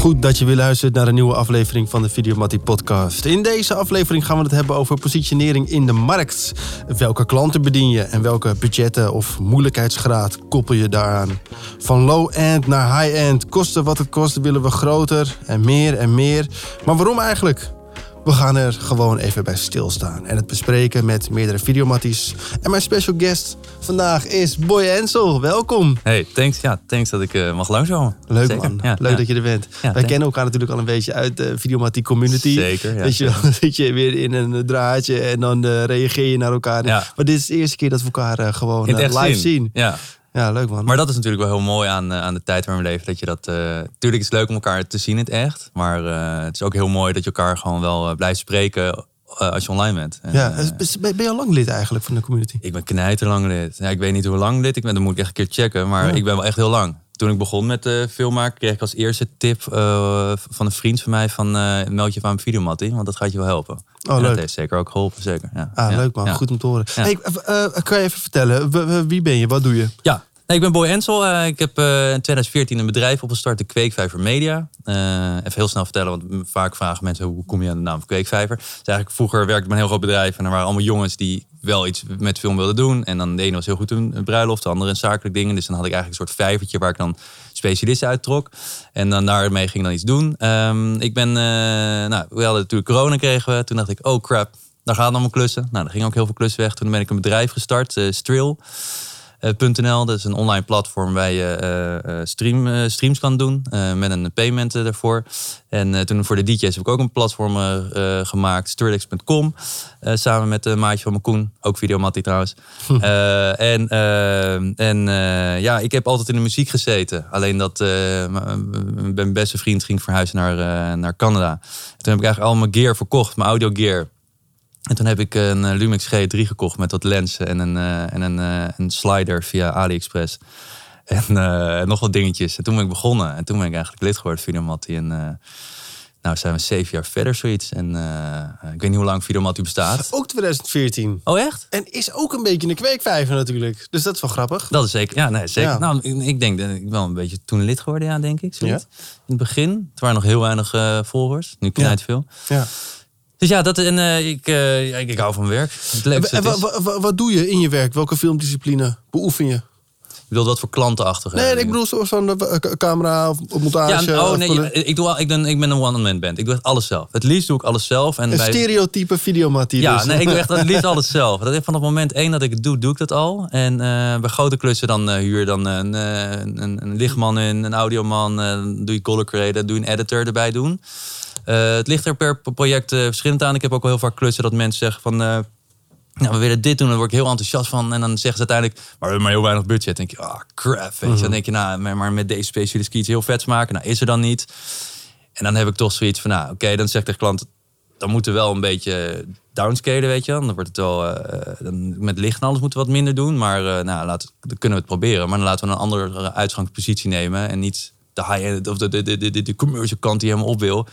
Goed dat je weer luistert naar een nieuwe aflevering van de Videomattie podcast. In deze aflevering gaan we het hebben over positionering in de markt. Welke klanten bedien je en welke budgetten of moeilijkheidsgraad koppel je daaraan? Van low-end naar high-end, kosten wat het kost, willen we groter en meer en meer. Maar waarom eigenlijk? We gaan er gewoon even bij stilstaan en het bespreken met meerdere videomatties. En mijn special guest vandaag is Boy Ensel. Welkom. Hey, thanks. Ja, thanks dat ik uh, mag langskomen. Leuk Zeker. man. Ja, Leuk dat je er bent. Wij kennen elkaar natuurlijk al een beetje uit de videomatie community. Zeker. Weet je, dan zit je weer in een draadje en dan uh, reageer je naar elkaar. Maar dit is de eerste keer dat we elkaar uh, gewoon live zien. Ja. Ja, leuk man. Maar dat is natuurlijk wel heel mooi aan, aan de tijd waar we leven. Dat je dat. Uh, tuurlijk is het leuk om elkaar te zien in het echt. Maar uh, het is ook heel mooi dat je elkaar gewoon wel blijft spreken. als je online bent. ja, ben je al lang lid eigenlijk van de community? Ik ben knijterlang lid. Ja, ik weet niet hoe lang lid ik ben. Dan moet ik echt een keer checken. Maar ja. ik ben wel echt heel lang toen ik begon met uh, filmmaken, kreeg ik als eerste tip uh, van een vriend van mij van uh, meld je van een videomattie, want dat gaat je wel helpen. Oh, leuk. Dat heeft zeker ook geholpen, zeker. Ja. Ah, ja. leuk man. Goed om te horen. Hey, kan je even vertellen, wie ben je, wat doe je? Ja, Ik ben Boy Ensel. ik heb uh, in 2014 een bedrijf opgestart, de Kweekvijver Media. Uh, even heel snel vertellen, want vaak vragen mensen hoe kom je aan de naam Kweekvijver. Dus eigenlijk vroeger werkte ik een heel groot bedrijf en er waren allemaal jongens die wel iets met film wilden doen. En dan de ene was heel goed in bruiloft, de andere in zakelijk dingen. Dus dan had ik eigenlijk een soort vijvertje waar ik dan specialisten uittrok. En dan daarmee ging dan iets doen. Um, ik ben, nou, we hadden natuurlijk corona kregen we. Toen dacht ik, oh crap, daar gaan allemaal klussen. Nou, er ging ook heel veel klussen weg. Toen ben ik een bedrijf gestart, Strill. .nl, dat is een online platform waar je uh, stream, uh, streams kan doen uh, met een payment ervoor. En toen voor de DJ's heb ik ook een platform gemaakt, Sturlix.com, samen met een maatje van mijn Koen, ook videomattie trouwens. en en ja, ik heb altijd in de muziek gezeten. Alleen dat mijn beste vriend ging verhuizen naar, naar Canada. Toen heb ik eigenlijk al mijn gear verkocht, mijn audio gear. En toen heb ik een Lumix G3 gekocht met wat lenzen en een, uh, en een, uh, een slider via AliExpress. En uh, nog wat dingetjes. En toen ben ik begonnen. En toen ben ik eigenlijk lid geworden, Videomattie. En nou zijn we zeven jaar verder, zoiets. En ik weet niet hoe lang Videomattie bestaat. Ook 2014. Oh, echt? En is ook een beetje een kweekvijver natuurlijk. Dus dat is wel grappig. Dat is zeker. Ja, nee, zeker. Ja. Nou, ik, ik denk dat ik wel een beetje toen lid geworden, ja, denk ik. Zoiets. Ja. In het begin. Het waren nog heel weinig volgers. Nu knijt veel. Ja. Dus ja, dat, en, uh, ik, uh, ik, ik hou van werk. Het leukste en, wat, wat doe je in je werk? Welke filmdiscipline beoefen je? Je bedoelt wat voor klanten achter? Nee, ik bedoel van de camera of montage. Ja, oh nee, ik, doe al, ik, ben, ik ben een one-man band. Ik doe echt alles zelf. Het liefst doe ik alles zelf. En een bij... stereotype videomatie. Ja, dus. nee, ik doe echt het liefst alles zelf. Dat is van het moment één dat ik het doe, doe ik dat al. En uh, bij grote klussen dan uh, huur je dan een, een, een, een lichtman in, een audioman. doe je color creator, doe je een editor erbij doen. Uh, het ligt er per project uh, verschillend aan. Ik heb ook wel heel vaak klussen dat mensen zeggen van... Uh, nou, we willen dit doen, daar word ik heel enthousiast van. En dan zeggen ze uiteindelijk, maar we hebben maar heel weinig budget. Dan denk je, ah, oh, crap. Weet je. Dan denk je, nou, maar met deze specialist iets heel vets maken. Nou, is er dan niet. En dan heb ik toch zoiets van, nou, oké, okay, dan zegt de klant... dan moeten we wel een beetje downscalen, weet je. Dan wordt het wel, dan, met licht en alles moeten we wat minder doen. Maar nou, laten, dan kunnen we het proberen. Maar dan laten we een andere uitgangspositie nemen. En niet de high-end of de, de, de, de, de commercial kant die helemaal op wil.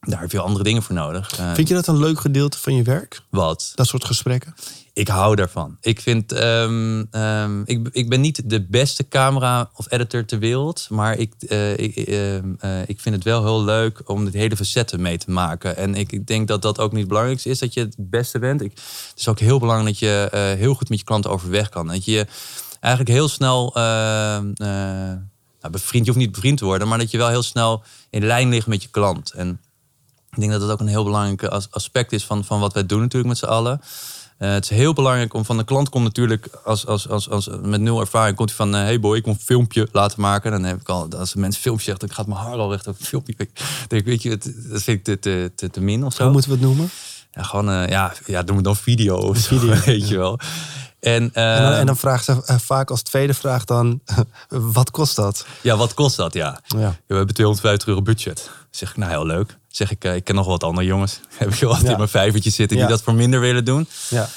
Daar heb je andere dingen voor nodig. Uh, vind je dat een leuk gedeelte van je werk? Wat? Dat soort gesprekken? Ik hou daarvan. Ik vind, um, um, ik, ik ben niet de beste camera of editor ter wereld, maar ik, uh, ik, uh, ik vind het wel heel leuk om het hele facetten mee te maken. En ik, ik denk dat dat ook niet het belangrijkste is dat je het beste bent. Ik, het is ook heel belangrijk dat je heel goed met je klanten overweg kan. Dat je eigenlijk heel snel nou, bevriend, je hoeft niet bevriend te worden, maar dat je wel heel snel in lijn ligt met je klant. En ik denk dat dat ook een heel belangrijk aspect is van, van wat wij doen natuurlijk met z'n allen. Uh, het is heel belangrijk om van de klant komt natuurlijk als, als, als, als met nul ervaring komt hij van uh, hey boy ik moet een filmpje laten maken. Dan heb ik al als een mens filmpje zegt dan gaat mijn haar al recht over een filmpje. Denk weet je dat vind ik te, te, te, te min of zo. hoe moeten we het noemen? Ja gewoon uh, ja ja doen we dan video of zo, video. weet je wel en, uh, en, dan, en dan vraagt ze uh, vaak als tweede vraag dan, wat kost dat? Ja, wat kost dat? Ja, ja. ja we hebben 250 euro budget. Zeg ik, nou heel leuk. Zeg ik, uh, ik ken nog wat andere jongens. Heb ik wat ja. in mijn vijvertje zitten die dat voor minder willen doen. Ja.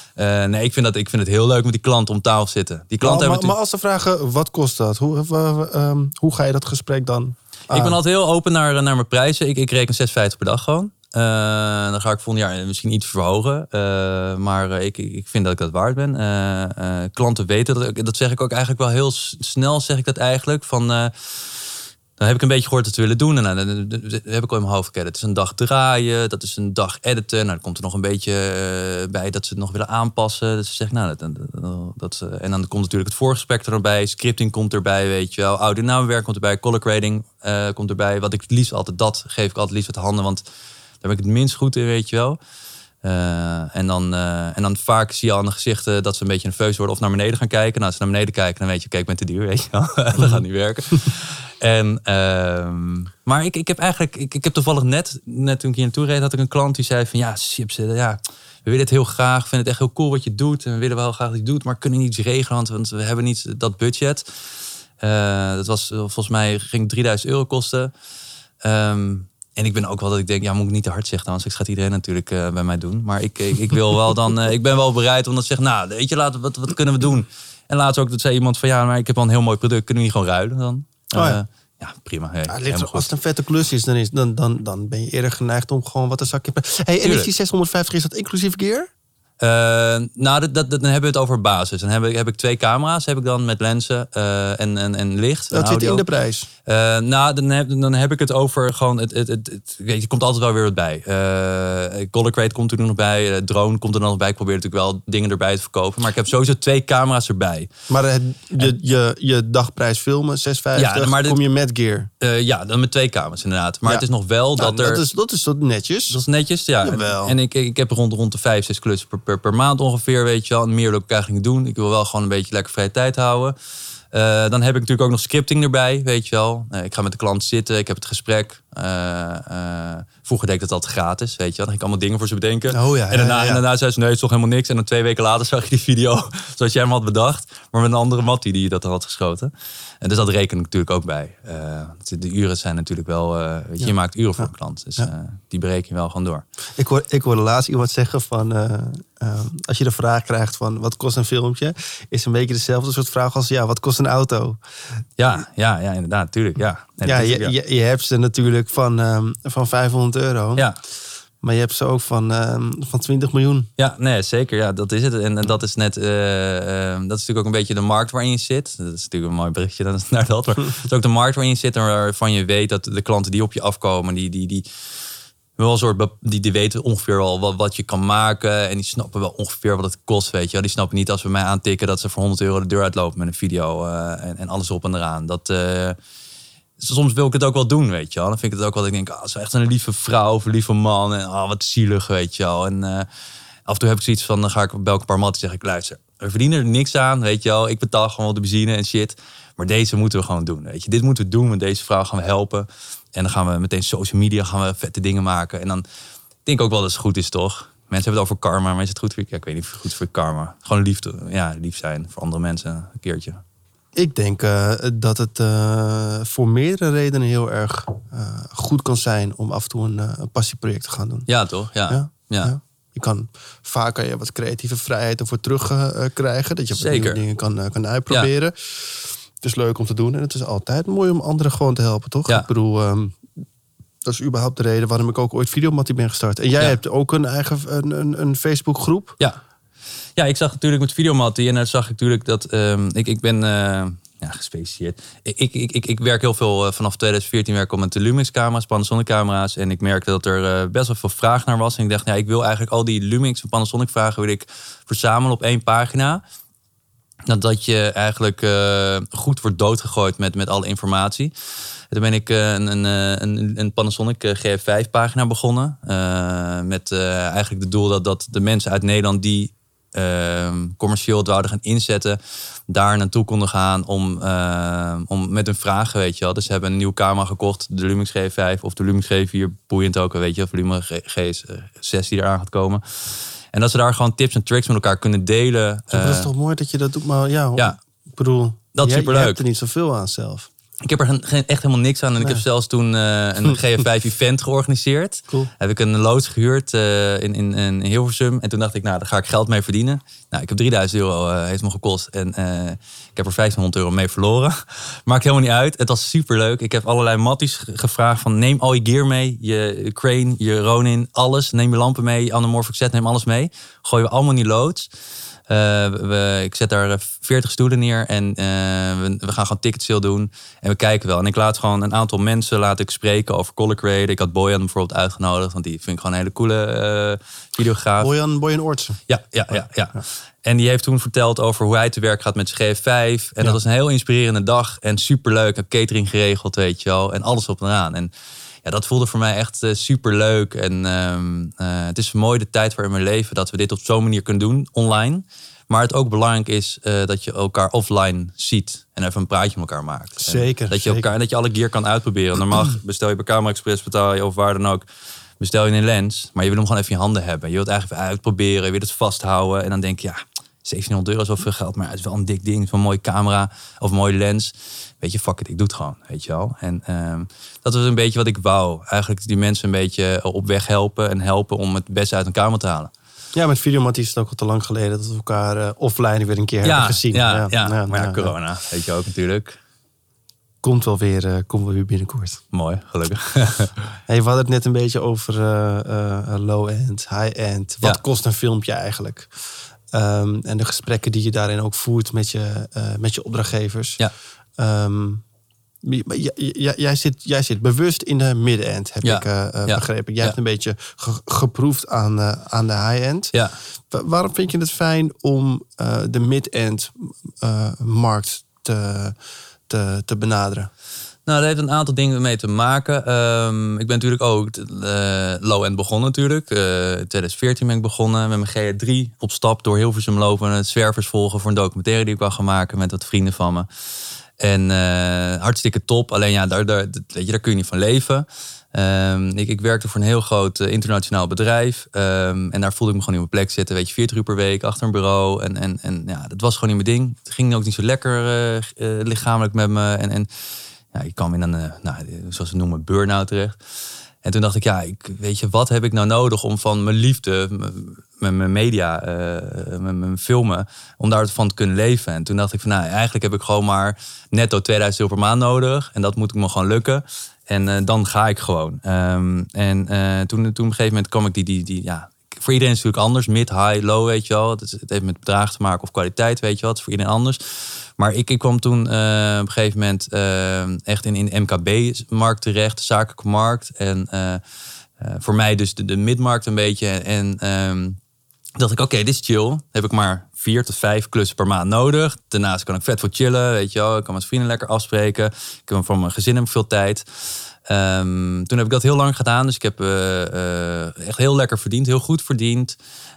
nee, ik vind, dat, ik vind het heel leuk met die klant om tafel zitten. Die klant maar, hebben maar, maar als ze vragen, wat kost dat? Hoe, um, hoe ga je dat gesprek dan aan? Ik ben altijd heel open naar, naar mijn prijzen. Ik, ik reken 6,50 per dag gewoon. Uh, dan ga ik volgend jaar misschien iets verhogen. Uh, maar ik, ik vind dat ik dat waard ben. Klanten weten dat. Dat zeg ik ook eigenlijk wel heel snel, zeg ik dat eigenlijk. Van, dan heb ik een beetje gehoord dat ze willen doen. En nou, dan, heb ik al in mijn hoofd gekend. Het is een dag draaien, dat is een dag editen. Nou, dan komt er nog een beetje eh, bij dat ze het nog willen aanpassen. Dat ze zeggen, nou, dat, dat, en dan komt natuurlijk het voorgesprek er nog bij. Scripting komt erbij, weet je wel. Audio naamwerk komt erbij. Color grading eh, komt erbij. Wat ik het liefst altijd, dat geef ik altijd liefst uit handen. Want ben ik het minst goed in, weet je wel. Eh, en, dan, eh, en dan vaak zie je aan de gezichten dat ze een beetje nerveus worden of naar beneden gaan kijken. Nou, als ze naar beneden kijken, dan weet je, kijk, ik ben te duur, weet je wel. dat gaat niet werken. En, ehm, maar ik, ik heb eigenlijk, ik, ik heb toevallig net, net toen ik hier naartoe reed, had ik een klant die zei van ja, chips, ja, we willen het heel graag, vinden het echt heel cool wat je doet. En we willen wel graag dat je het doet, maar kunnen niet iets regelen, want, we hebben niet dat budget. Eh, dat was volgens mij ging 3000 euro kosten. Ehm, en ik ben ook wel dat ik denk, ja, moet ik niet te hard zeggen, anders straks gaat iedereen natuurlijk eh, bij mij doen. Maar ik, ik, ik wil wel dan, eh, ik ben wel bereid om dan te zeggen, nou, weet je, laten, we- wat, wat kunnen we doen? En later ook, dat zei iemand van, ja, maar ik heb al een heel mooi product, kunnen we niet gewoon ruilen dan? Oh ja. Eh, ja, prima. Hey, Ja, het ligt helemaal goed. als het een vette klus is, dan, is dan, dan, dan ben je eerder geneigd om gewoon wat een zakje... Hey, en is die 650, is dat inclusief gear? Eh, nou, dat, dat, dan hebben we het over basis. Dan heb ik, heb ik twee camera's, heb ik dan met lenzen eh, en, en, en licht. en Dat zit audio. in de prijs. Eh, nou, dan heb, dan heb ik het over gewoon. Het, het, het, het- weet je, komt altijd wel weer wat bij. Color Crate komt er nog bij. drone komt er nog bij. Ik probeer natuurlijk wel dingen erbij te verkopen. Maar ik heb sowieso twee camera's erbij. Maar je, je, je dagprijs filmen, 650, Ja, maar dit- kom je met gear. Ja, dan met twee camera's inderdaad. Maar Ja. het is nog wel Nou, dat er. dat, is, dat is netjes. Dat is netjes, ja. Jawel. En ik, ik heb rond, rond de vijf, zes klussen per, per, maand ongeveer, weet je wel. En meer wil eigenlijk niet doen. Ik wil wel gewoon een beetje lekker vrije tijd houden. Eh, dan heb ik natuurlijk ook nog scripting erbij, weet je wel. Eh, ik ga met de klant zitten, ik heb het gesprek. Eh, eh, vroeger deed ik dat altijd gratis, weet je wel. Dan ging ik allemaal dingen voor ze bedenken. Oh ja, en, daarna, ja, ja. en daarna zei ze, nee, het is toch helemaal niks. En dan twee weken later zag je die video zoals jij hem had bedacht. Maar met een andere Mattie die dat dan had geschoten. En dus dat reken ik natuurlijk ook bij. Eh, de uren zijn natuurlijk wel... weet je, je maakt uren voor een klant. Dus die bereken je wel gewoon door. Ik hoor, ik hoorde laatst iemand zeggen van... eh, eh, als je de vraag krijgt van wat kost een filmpje... is een beetje dezelfde soort vraag als ja, wat kost een auto? Ja, ja, ja inderdaad, tuurlijk. Ja, ja, je, Je, je hebt ze natuurlijk van, ehm, van 500 euro. ja. Maar je hebt ze ook van, ehm, van 20 miljoen. Ja, nee, zeker. Ja, dat is het. En, en dat is net, eh, eh, dat is natuurlijk ook een beetje de markt waarin je zit. Dat is natuurlijk een mooi berichtje dan- naar dat. Maar het is ook de markt waarin je zit en waarvan je weet dat de klanten die op je afkomen, die, die, die, wel een soort, die, die weten ongeveer wel wat, wat je kan maken. En die snappen wel ongeveer wat het kost, weet je wel. Die snappen niet als we mij aantikken dat ze voor 100 euro de deur uitlopen met een video eh, en, en alles op en eraan. Dat... eh, soms wil ik het ook wel doen, weet je wel. Dan vind ik het ook wel ik denk, ah, ze is echt een lieve vrouw of een lieve man. En ah, wat zielig, weet je wel. En eh, af en toe heb ik zoiets van, dan ga ik ik een paar matten en zeg ik, luister, we verdienen er niks aan, weet je wel. Ik betaal gewoon wel de benzine en shit. Maar deze moeten we gewoon doen, weet je. Dit moeten we doen, met deze vrouw gaan we helpen. En dan gaan we meteen social media, gaan we vette dingen maken. En dan denk ik ook wel dat het goed is, toch? Mensen hebben het over karma, maar is het goed voor je? Ik weet niet of het goed voor karma. Gewoon lief, ja, lief zijn voor andere mensen een keertje. Ik denk eh, dat het eh, voor meerdere redenen heel erg eh, goed kan zijn... om af en toe een, een passieproject te gaan doen. Ja, toch? Ja. Ja, ja. ja. Je kan vaak kan je wat creatieve vrijheid ervoor terugkrijgen. dat je Zeker. nieuwe dingen kan, kan uitproberen. Het is leuk om te doen en het is altijd mooi om anderen gewoon te helpen, toch? Ja. Ik bedoel, ehm, dat is überhaupt de reden waarom ik ook ooit Videomattie ben gestart. En jij hebt ook een eigen een, een, een Facebookgroep. Ja. Ja, ik zag natuurlijk met Videomattie en dan zag ik natuurlijk dat ehm, ik, ik ben eh, ja, gespecialiseerd. Ik, ik, ik, ik, werk heel veel eh, vanaf 2014 werk met de Lumix camera's, Panasonic camera's. En ik merkte dat er eh, best wel veel vraag naar was. En ik dacht, ja, ik wil eigenlijk al die Lumix en Panasonic vragen wil ik verzamelen op één pagina. Dat, dat je eigenlijk goed wordt doodgegooid met, met alle informatie. En toen ben ik een, een, een, een Panasonic eh, GF5 pagina begonnen. Met eigenlijk het doel dat, dat de mensen uit Nederland die eh, commercieel het wouden gaan inzetten, daar naartoe konden gaan om, eh, om met hun vragen, weet je wel. Dus ze hebben een nieuwe camera gekocht, de Lumix G5 of de Lumix G4, boeiend ook, weet je, of Lumix G6 die eraan gaat komen. En dat ze daar gewoon tips en tricks met elkaar kunnen delen. dat is Eh, toch mooi dat je dat doet, maar ja, ja. ik bedoel, Dat is superleuk. Je hebt er niet zoveel aan zelf. Ik heb er geen- echt helemaal niks aan. En ik heb zelfs toen eh, een GF5-event georganiseerd. Cool. Heb ik een loods gehuurd eh, in, in, in Hilversum. En toen dacht ik, nou, daar ga ik geld mee verdienen. Nou, ik heb 3000 euro, eh, heeft me gekost. En ik heb er 1500 euro mee verloren. Maakt helemaal niet uit. Het was super leuk. Ik heb allerlei matties ge- gevraagd van neem al je gear mee. Je crane, je Ronin, alles. Neem je lampen mee, je anamorphic set, neem alles mee. Gooien we allemaal in die loods. Eh, we, ik zet daar 40 stoelen neer en uh, we, we, gaan gewoon ticket sale doen. En we kijken wel. En ik laat gewoon een aantal mensen laat ik spreken over color grade. Ik had Boyan bijvoorbeeld uitgenodigd, want die vind ik gewoon een hele coole videograaf. Boyan, Boyan Oortsen. Ja, ja, ja, ja, En die heeft toen verteld over hoe hij te werk gaat met zijn GF5. En dat was een heel inspirerende dag en superleuk. Ik heb catering geregeld, weet je wel. En alles op en aan. En ja, dat voelde voor mij echt uh, super leuk. En ehm, eh, het is mooi de tijd voor in mijn leven dat we dit op zo'n manier kunnen doen, online. Maar het ook belangrijk is uh, dat je elkaar offline ziet en even een praatje met elkaar maakt. Zeker. En dat je zeker. elkaar dat je alle gear kan uitproberen. Normaal bestel je bij Camera Express, betaal je of waar dan ook. Bestel je een lens, maar je wil hem gewoon even in je handen hebben. Je wilt eigenlijk even uitproberen, je wilt het vasthouden. En dan denk je, ja, 1700 euro is wel veel geld, maar het is wel een dik ding. Van een mooie camera of een mooie lens. Weet je, fuck it, ik doe het gewoon, weet je wel. En um, dat was een beetje wat ik wou. Eigenlijk die mensen een beetje op weg helpen en helpen om het beste uit een kamer te halen. Ja, met Videomat is het ook al te lang geleden dat we elkaar uh, offline weer een keer ja, hebben gezien. Ja, ja, ja, maar ja, corona, weet je ook natuurlijk. Komt wel weer, uh, komt wel weer binnenkort. Mooi, gelukkig. hey, we hadden het net een beetje over uh, low-end, high-end. Wat kost een filmpje eigenlijk? Um, en de gesprekken die je daarin ook voert met je, met je opdrachtgevers. Ja. Um, jij, zit, jij zit bewust in de midden-end, heb ja. ik uh, ja. begrepen. Jij ja. hebt een beetje ge geproefd aan, uh, aan de high-end. Ja. Waarom vind je het fijn om uh, de mid-end markt te, te, te benaderen? Nou, dat heeft een aantal dingen mee te maken. Um, ik ben natuurlijk ook low-end begonnen natuurlijk. In 2014 ben ik begonnen met mijn GR3 op stap door Hilversum lopen... en het zwervers volgen voor een documentaire die ik wou gaan maken met wat vrienden van me. En uh, hartstikke top. Alleen ja, daar, daar, weet je, daar kun je niet van leven. Um, ik, ik, werkte voor een heel groot uh, internationaal bedrijf. Um, en daar voelde ik me gewoon in mijn plek zitten. Weet je, 40 uur per week achter een bureau. En, en, en ja, dat was gewoon niet mijn ding. Het ging ook niet zo lekker uh, lichamelijk met me. En, en ja, ik kwam in een, nou, zoals ze noemen, burn-out terecht. En toen dacht ik, ja, ik, weet je, wat heb ik nou nodig om van mijn liefde, met mijn media, met mijn filmen, om daarvan te kunnen leven? En toen dacht ik van, nou, eigenlijk heb ik gewoon maar netto 2000 euro per maand nodig. En dat moet ik me gewoon lukken. En uh, dan ga ik gewoon. Um, en uh, toen, toen op een gegeven moment kwam ik die, die, die ja, voor iedereen is het natuurlijk anders. Mid, high, low, weet je wel. Het, heeft met bedrag te maken of kwaliteit, weet je is voor iedereen anders. Maar ik, ik kwam toen op een gegeven moment echt in, in MKB-markt terecht, de zakelijke markt. En voor mij dus de, de midmarkt een beetje. En um, dacht ik, oké, dit is chill. Heb ik maar vier tot vijf klussen per maand nodig. Daarnaast kan ik vet voor chillen, weet je wel. Ik kan met vrienden lekker afspreken. Ik heb van mijn gezin ik veel tijd. Um, toen heb ik dat heel lang gedaan. Dus ik heb uh, echt heel lekker verdiend, heel goed verdiend.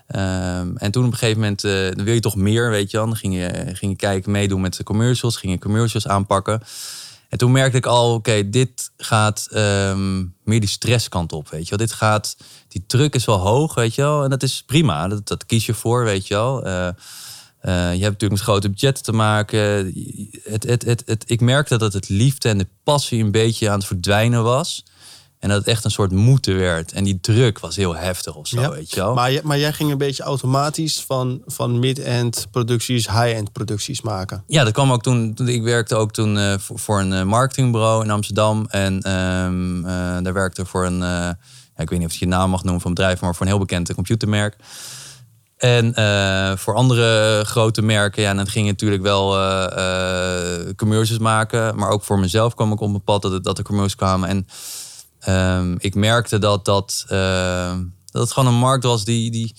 Um, en toen op een gegeven moment dan wil je toch meer, weet je wel. Dan ging je, ging je kijken, meedoen met de commercials. Ging je commercials aanpakken. En toen merkte ik al, oké, dit gaat um, meer die stresskant op, weet je wel. Dit gaat, die druk is wel hoog, weet je wel. En dat is prima, dat, dat kies je voor, weet je wel. Uh, Uh, je hebt natuurlijk met grote budgetten te maken. Het, het, het, ik merkte dat het liefde en de passie een beetje aan het verdwijnen was. En dat het echt een soort moeten werd. En die druk was heel heftig of zo, ja, weet je wel. Maar, maar jij ging een beetje automatisch van, van mid-end producties, high-end producties maken. Ja, dat kwam ook toen. Ik werkte ook toen uh, voor, voor, een uh, marketingbureau in Amsterdam. En um, uh, daar werkte voor een, ja, ik weet niet of je je naam mag noemen van bedrijf, maar voor een heel bekend computermerk. En uh, voor andere grote merken, ja, dan ging je natuurlijk wel uh, uh, commercials maken. Maar ook voor mezelf kwam ik op een pad dat, dat er commercials kwamen. En um, ik merkte dat, dat, dat het gewoon een markt was die, die...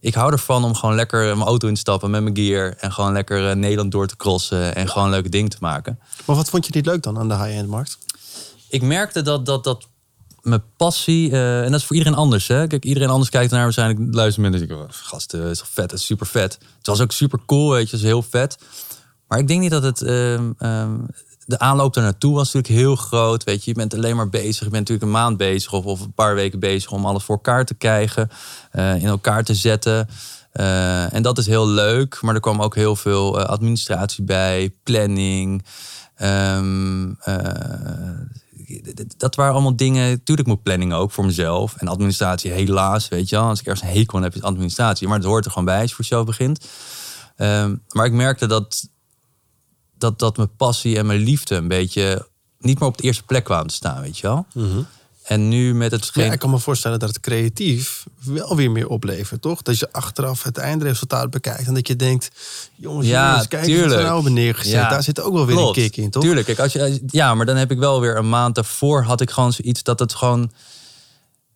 Ik hou ervan om gewoon lekker mijn auto in te stappen met mijn gear. En gewoon lekker Nederland door te crossen. En gewoon leuke dingen te maken. Maar wat vond je niet leuk dan aan de high-end markt? Ik merkte dat, dat, dat mijn passie, uh, en dat is voor iedereen anders. Hè? Kijk, iedereen anders kijkt naar waarschijnlijk luisteren mensen. Ik gast, uh, is toch vet, het is super vet. Het was ook super cool, weet je, het is heel vet. Maar ik denk niet dat het. Um, um, de aanloop daar naartoe was natuurlijk heel groot. Weet je, je bent alleen maar bezig. Je bent natuurlijk een maand bezig of, of een paar weken bezig om alles voor elkaar te krijgen, uh, in elkaar te zetten. en dat is heel leuk, maar er kwam ook heel veel administratie bij, planning. Um, dat waren allemaal dingen. Tuurlijk moet planning ook voor mezelf. En administratie, helaas, weet je wel. Als ik ergens een hekel aan heb, is administratie. Maar het hoort er gewoon bij als je voor jezelf begint. Um, maar ik merkte dat, dat, dat mijn passie en mijn liefde een beetje niet meer op de eerste plek kwamen te staan, weet je wel. Mm -hmm. En nu met het ja, ik kan me voorstellen dat het creatief wel weer meer oplevert, toch? Dat je achteraf het eindresultaat bekijkt en dat je denkt, jongens, Ja, jongens kijk tuurlijk. nou hebben neergezet. Ja, Daar zit ook wel weer Klopt. een kick in, toch? Tuurlijk. Kijk, als je, ja, maar dan heb ik wel weer een maand daarvoor had ik gewoon zoiets dat het gewoon.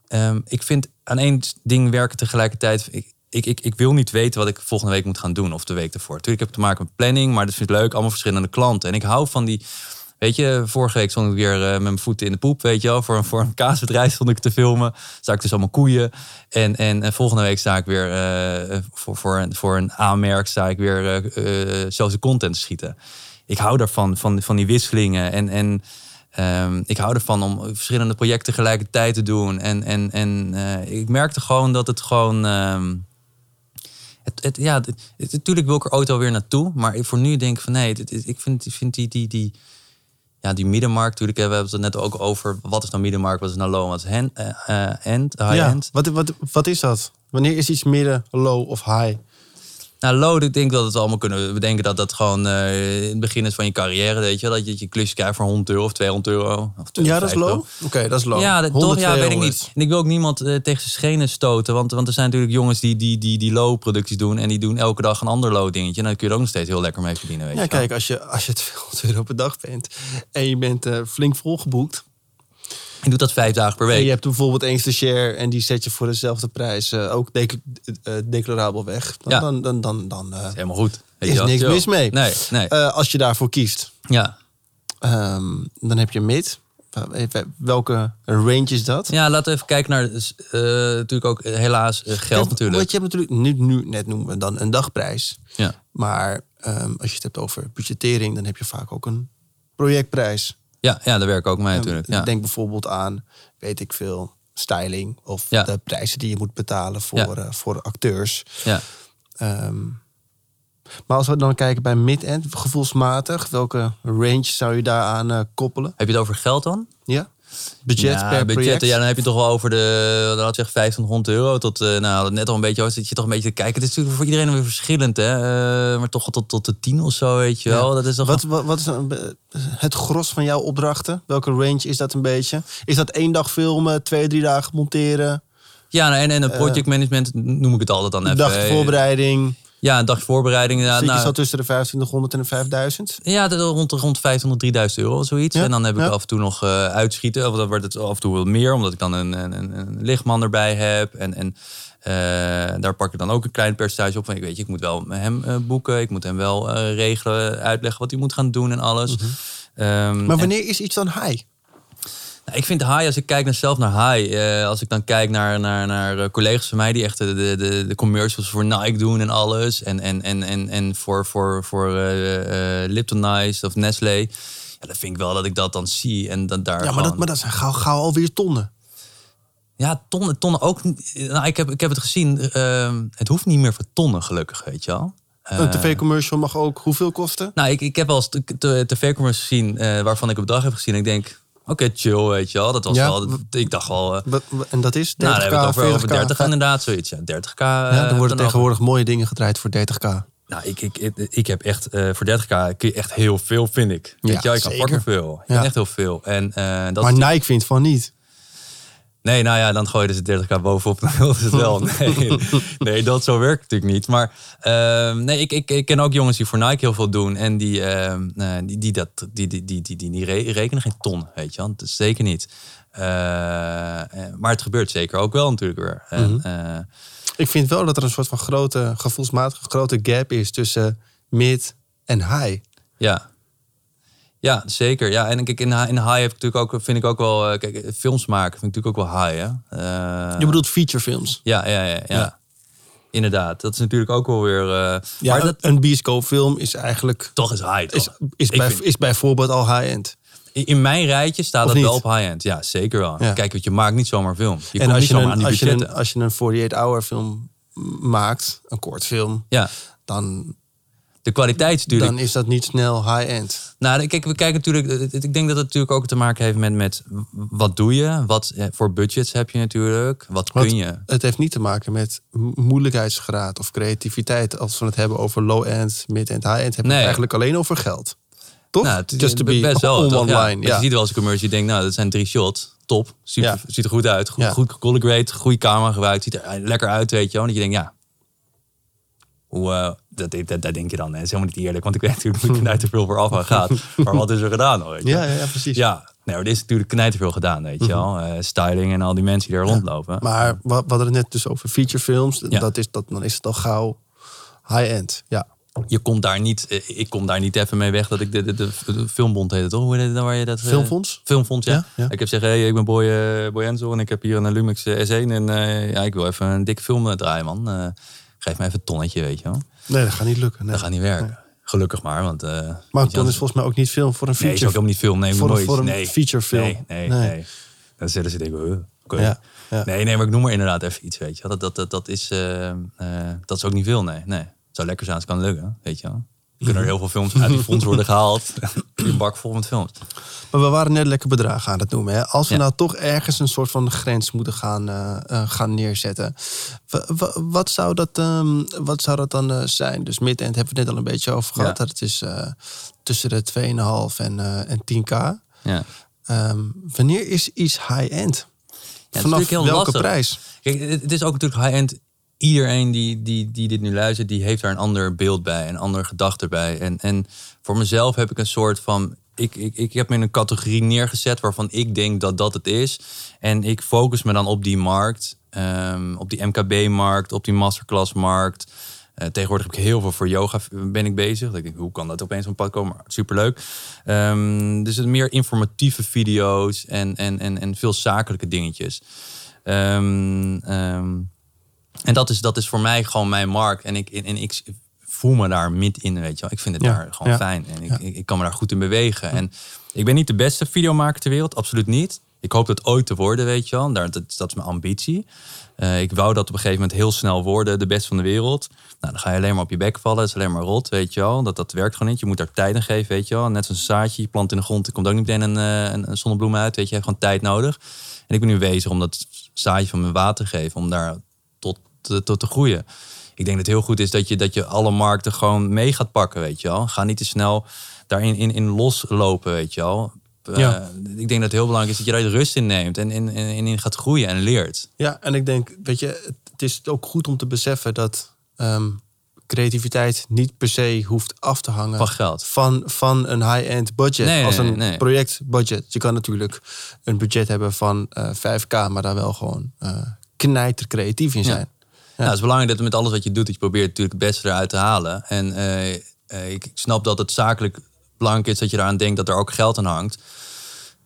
ehm, ik vind aan één ding werken tegelijkertijd. Ik, ik, ik, ik wil niet weten wat ik volgende week moet gaan doen of de week ervoor. Tuurlijk heb ik te maken met planning, maar dat vind ik leuk. Allemaal verschillende klanten. En ik hou van die. Weet je, vorige week stond ik weer eh, met mijn voeten in de poep, weet je wel. Voor, een- voor een kaasbedrijf stond ik te filmen. Sta ik dus allemaal koeien. En, en, en volgende week sta ik weer eh, voor, voor, een, voor een aanmerk sta ik weer eh, social content te schieten. Ik hou daarvan, van, van die wisselingen. En, en ehm, ik hou ervan om verschillende projecten tegelijkertijd te doen. En, en, en ik merkte gewoon dat het gewoon... ehm, het, het, ja, het, natuurlijk wil ik er ooit alweer naartoe. Maar voor nu denk ik van nee, ik vind, vind die, die, die, ja, die middenmarkt. Natuurlijk, hè, we hebben het net ook over wat is nou middenmarkt, wat is nou low, wat is hand, eh, eh, end, high ja, end. wat, wat, wat is dat? Wanneer is iets midden, low of high? Nou, low, ik denk dat we het allemaal kunnen bedenken dat dat gewoon eh, in het begin is van je carrière, weet je, wel. dat je je klusje krijgt voor 100 euro of 200 euro. Of Ja, dat is 250 low? Oké, dat is low. Ja, dat, 100, toch? Ja, weet ik 200. niet. En ik wil ook niemand eh, tegen zijn schenen stoten. Want, want er zijn natuurlijk jongens die, die, die, die low-producties doen. En die doen elke dag een ander low-dingetje. En dan kun je er ook nog steeds heel lekker mee verdienen. Weet Ja, je wel. kijk, als je, als je 200 euro per dag bent en je bent eh, flink volgeboekt. Je doet dat vijf dagen per En week. je hebt bijvoorbeeld één stagiair en die zet je voor dezelfde prijs eh, ook dec- eh, declarabel weg. Dan, Ja. dan, dan, dan, dan eh, is helemaal goed. Weet is je niks mis mee. Nee, nee. Eh, als je daarvoor kiest. ja. Ehm, dan heb je mid. Welke range is dat? ja, laten we even kijken naar... eh, natuurlijk ook eh, helaas eh, geld natuurlijk. Want je hebt natuurlijk, nu, nu net noemen we dan een dagprijs. Ja. Maar ehm, als je het hebt over budgettering, dan heb je vaak ook een projectprijs. Ja, ja, daar werk ik ook mee natuurlijk. Ja. Denk bijvoorbeeld aan, weet ik veel, styling. Of Ja. de prijzen die je moet betalen voor, eh, voor acteurs. ja. Ehm, maar als we dan kijken bij mid-end, gevoelsmatig, welke range zou je daaraan eh, koppelen? Heb je het over geld dan? Ja? Budget ja, per budgetten, project? Ja, dan heb je toch wel over de, dan had je echt 1500 euro tot, eh, nou, net al een beetje, zit je toch een beetje te kijken. Het is natuurlijk voor iedereen weer verschillend, hè. Eh, maar toch tot, tot de 10 of zo, weet je wel. Dat is toch Wat, wat, wat is eh, het gros van jouw opdrachten? Welke range is dat een beetje? Is dat één dag filmen, twee, drie dagen monteren? Ja, nou, en, en een projectmanagement noem ik het altijd dan even. dag voorbereiding? Ja, een dag voorbereiding. Ja, Zit je nou, zo tussen de 2500 en de 5000? ja dat- rond, rond 500, 3000 euro, zoiets. Ja, En dan heb ik ja. af en toe nog eh, uitschieten. Of dan wordt het af en toe wel meer, omdat ik dan een, een, een, lichtman erbij heb. En, en eh, daar pak ik dan ook een klein percentage op. Van, ik weet je, ik moet wel hem eh, boeken. Ik moet hem wel eh, regelen, uitleggen wat hij moet gaan doen en alles. Ehm, Mhm. Maar en- wanneer is iets dan high? Nou, ik vind high, als ik kijk naar zelf naar high, eh, als ik dan kijk naar, naar, naar eh, collega's van mij die echt de, de, de, commercials voor Nike doen en alles. En, en, en, en, en voor, voor, voor eh, Lipton Ice of Nestlé. Ja, dan vind ik wel dat ik dat dan zie. En dan daar Ja, maar gewoon- dat, maar dat zijn gauw, gauw alweer tonnen. Ja, tonnen, tonnen ook. Nou, ik, heb, ik heb het gezien. ehm, het hoeft niet meer voor tonnen, gelukkig, weet je wel. Een Eh, tv-commercial mag ook hoeveel kosten? Nou, ik, ik heb t- tv-commercials gezien waarvan ik op bedrag heb gezien. Ik denk, oké, chill, weet je wel. Dat was Ja, wel, ik dacht wel... eh, wat- En dat is 30k, nou, dan hebben we het over, 40k? over 30 inderdaad, zoiets. Ja, 30k. Ja, eh, dan worden tegenwoordig mooie dingen gedraaid voor 30k. over. Nou, ik, ik, ik, ik heb echt, eh, voor 30k kun je echt heel veel, vind ik. Weet Ja, je ik kan fucking veel. Ik Ja. echt heel veel. En, eh, dat Maar Nike vindt van niet. Nee, nou ja, dan gooi je dus 30k bovenop. Dan wil ze het wel. Nee, nee, dat zo werkt natuurlijk niet. Maar ehm, nee, ik, ik, ik ken ook jongens die voor Nike heel veel doen. En die, ehm, eh, die, die, dat, die, die, die, die, die, die re- rekenen geen ton, weet je wel. Dat is zeker niet. Eh, eh, maar het gebeurt zeker ook wel natuurlijk weer. Eh, Ik vind wel dat er een soort van grote, gevoelsmatige grote gap is tussen mid en high. Ja. Ja, zeker. Ja, en kijk, in, in high heb ik natuurlijk ook, vind ik ook wel, eh, kijk, films maken vind ik natuurlijk ook wel high, hè. Eh, Je bedoelt featurefilms. ja, ja, ja, ja, Ja. Inderdaad, dat is natuurlijk ook wel weer. eh, Ja, maar dat een bioscoopfilm is eigenlijk toch is high. is, Toch? is, bij, vind- is bijvoorbeeld al high-end. in in mijn rijtje staat dat wel op high-end. Ja, zeker wel. Ja. Kijk, want je maakt niet zomaar film. Je en als je, een, als, je een, als je een 48-hour film maakt, een kort film, Ja, dan, de kwaliteit natuurlijk. dan is dat niet snel high-end. Nou, kijk, we kijken natuurlijk. Ik denk dat het natuurlijk ook te maken heeft met, met wat doe je? Wat eh, voor budgets heb je natuurlijk? Wat kun je? Het heeft niet te maken met mo- moeilijkheidsgraad of creativiteit. Als we het hebben over low-end, mid-end, high-end, hebben we Nee. eigenlijk alleen over geld. Toch? Nou, het Just to be best wel. on toch? ja. Je ziet wel een commercial, je denkt, nou, dat zijn drie shots. Top. Super, Ja. Ziet er goed uit. Goed, goed color grade, goede camera gebruikt. Ziet er lekker uit, weet je wel. Dat je denkt, ja. Hoe, eh, dat, dat, dat denk je dan. hè. Het is helemaal niet eerlijk, want ik weet natuurlijk hoe knijterveel voor af gaat. Maar wat is er gedaan weet je Ja, ja, ja, precies. Ja, maar er is natuurlijk knijterveel gedaan, weet je wel. Eh, styling en al die mensen die er rondlopen. Maar we hadden het net dus over featurefilms. Ja. Dat is, dat, dan is het al gauw high-end. Ja. je komt daar niet, eh, ik kom daar niet even mee weg dat ik de, de, de, de filmbond heet het toch? Hoe heet het dan waar je dat? eh, Filmfonds? Filmfonds, ja. Ik heb zeggen, hey, ik ben Boy, Boy Enzo en ik heb hier een Lumix eh, S1 en ja, ik wil even een dik film draaien, man. Geef me even een tonnetje, weet je wel. Nee, dat gaat niet lukken. Nee. Dat gaat niet werken. Gelukkig maar, want... eh, Maar dan is volgens mij ook niet film voor een Nee, is feature. ook helemaal niet film. Nee, voor, nooit. een, voor een nee. featurefilm. Nee, nee, Nee. nee. Dan zullen ze denken, huh. Ja, ja. Nee, nee, maar ik noem maar inderdaad even iets, weet je. Dat, dat, dat, dat, is, eh, eh, dat is ook niet veel, nee. nee. Het zou lekker zijn als het kan lukken, weet je wel. Kunnen er heel veel films uit die fonds worden gehaald. een bak vol met films. Maar we waren net lekker bedragen aan het noemen. Hè? Als we Ja. nou toch ergens een soort van grens moeten gaan, eh, eh, gaan neerzetten. wa- wa- wat, zou dat, ehm, wat zou dat dan eh, zijn? Dus mid-end hebben we het net al een beetje over gehad. Ja. Dat het is tussen de 2,5 en, en 10k. Ja. Ehm, wanneer is iets high-end? is Vanaf welke lastig. prijs? Kijk, het is ook natuurlijk high-end. Iedereen die, die, die dit nu luistert, die heeft daar een ander beeld bij, een andere gedachte bij. En, en voor mezelf heb ik een soort van. Ik, ik, ik heb me in een categorie neergezet waarvan ik denk dat dat het is. En ik focus me dan op die markt, ehm, op die MKB-markt, op die masterclass-markt. Eh, tegenwoordig heb ik heel veel voor yoga ben ik bezig. Ik denk, hoe kan dat opeens op pad komen? Superleuk. Ehm, dus het meer informatieve video's en, en, en, en veel zakelijke dingetjes. Ehm, en dat is, dat is voor mij gewoon mijn markt. En ik, en ik voel me daar mid in, weet je wel. Ik vind het Ja, daar gewoon ja. fijn. En ik, Ja. ik, ik kan me daar goed in bewegen. En ik ben niet de beste videomaker ter wereld, absoluut niet. Ik hoop dat ooit te worden, weet je wel. Daar, dat, dat is mijn ambitie. Eh, ik wou dat op een gegeven moment heel snel worden, de beste van de wereld. Nou, dan ga je alleen maar op je bek vallen. Het is alleen maar rot, weet je wel. Dat, dat werkt gewoon niet. Je moet daar tijd aan geven, weet je wel. Net een zaadje, je plant in de grond. Er komt ook niet meteen een, eh, een, een zonnebloem uit, weet je. Je hebt gewoon tijd nodig. En ik ben nu bezig om dat zaadje van mijn water te geven. Om daar tot, tot te groeien. Ik denk dat het heel goed is dat je, dat je alle markten gewoon mee gaat pakken, weet je wel. Ga niet te snel daarin in, in loslopen, weet je wel. Eh, ik denk dat het heel belangrijk is dat je daar rust in neemt. En in, in, in gaat groeien en leert. Ja, en ik denk, weet je, het- is ook goed om te beseffen dat ehm, creativiteit niet per se hoeft af te hangen Van geld. van, van een high-end budget. Nee, als een nee. projectbudget. Je kan natuurlijk een budget hebben van eh 5k, maar daar wel gewoon eh knijter creatief in Ja. Nou, het is belangrijk dat met alles wat je doet, dat je probeert natuurlijk het beste eruit te halen. En eh, eh, ik snap dat het zakelijk belangrijk is dat je eraan denkt dat er ook geld aan hangt.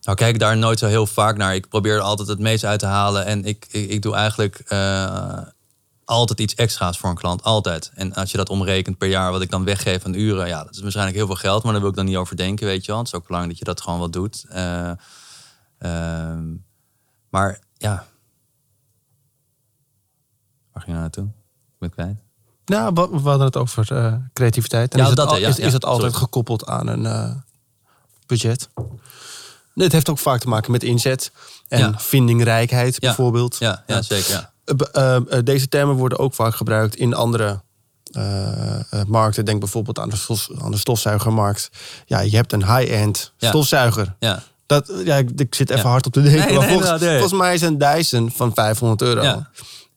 Nou kijk ik daar nooit zo heel vaak naar. Ik probeer er altijd het meest uit te halen. En ik, ik, doe eigenlijk eh, altijd iets extra's voor een klant. Altijd. En als je dat omrekent per jaar, wat ik dan weggeef aan uren. Ja, dat is waarschijnlijk heel veel geld. Maar daar wil ik dan niet over denken, weet je wel. Het is ook belangrijk dat je dat gewoon wat doet. Eh, ehm, maar ja. Waar ging je nou naartoe? Ik ben het kwijt. Nou, we, we hadden het over eh, creativiteit. En Ja, is, het dat, al- ja, is, ja, is het altijd sorry. gekoppeld aan een eh, budget? Het heeft ook vaak te maken met inzet en vindingrijkheid bijvoorbeeld. Ja, ja, zeker. Eh, deze termen worden ook vaak gebruikt in andere markten. Denk bijvoorbeeld aan de, stof, aan de stofzuigermarkt. Ja, je hebt een high-end stofzuiger. Ja. Dat, ja, ik, ik zit even hard op te denken. Nee, maar nee, volgens, nee. volgens mij is een Dyson van 500 euro.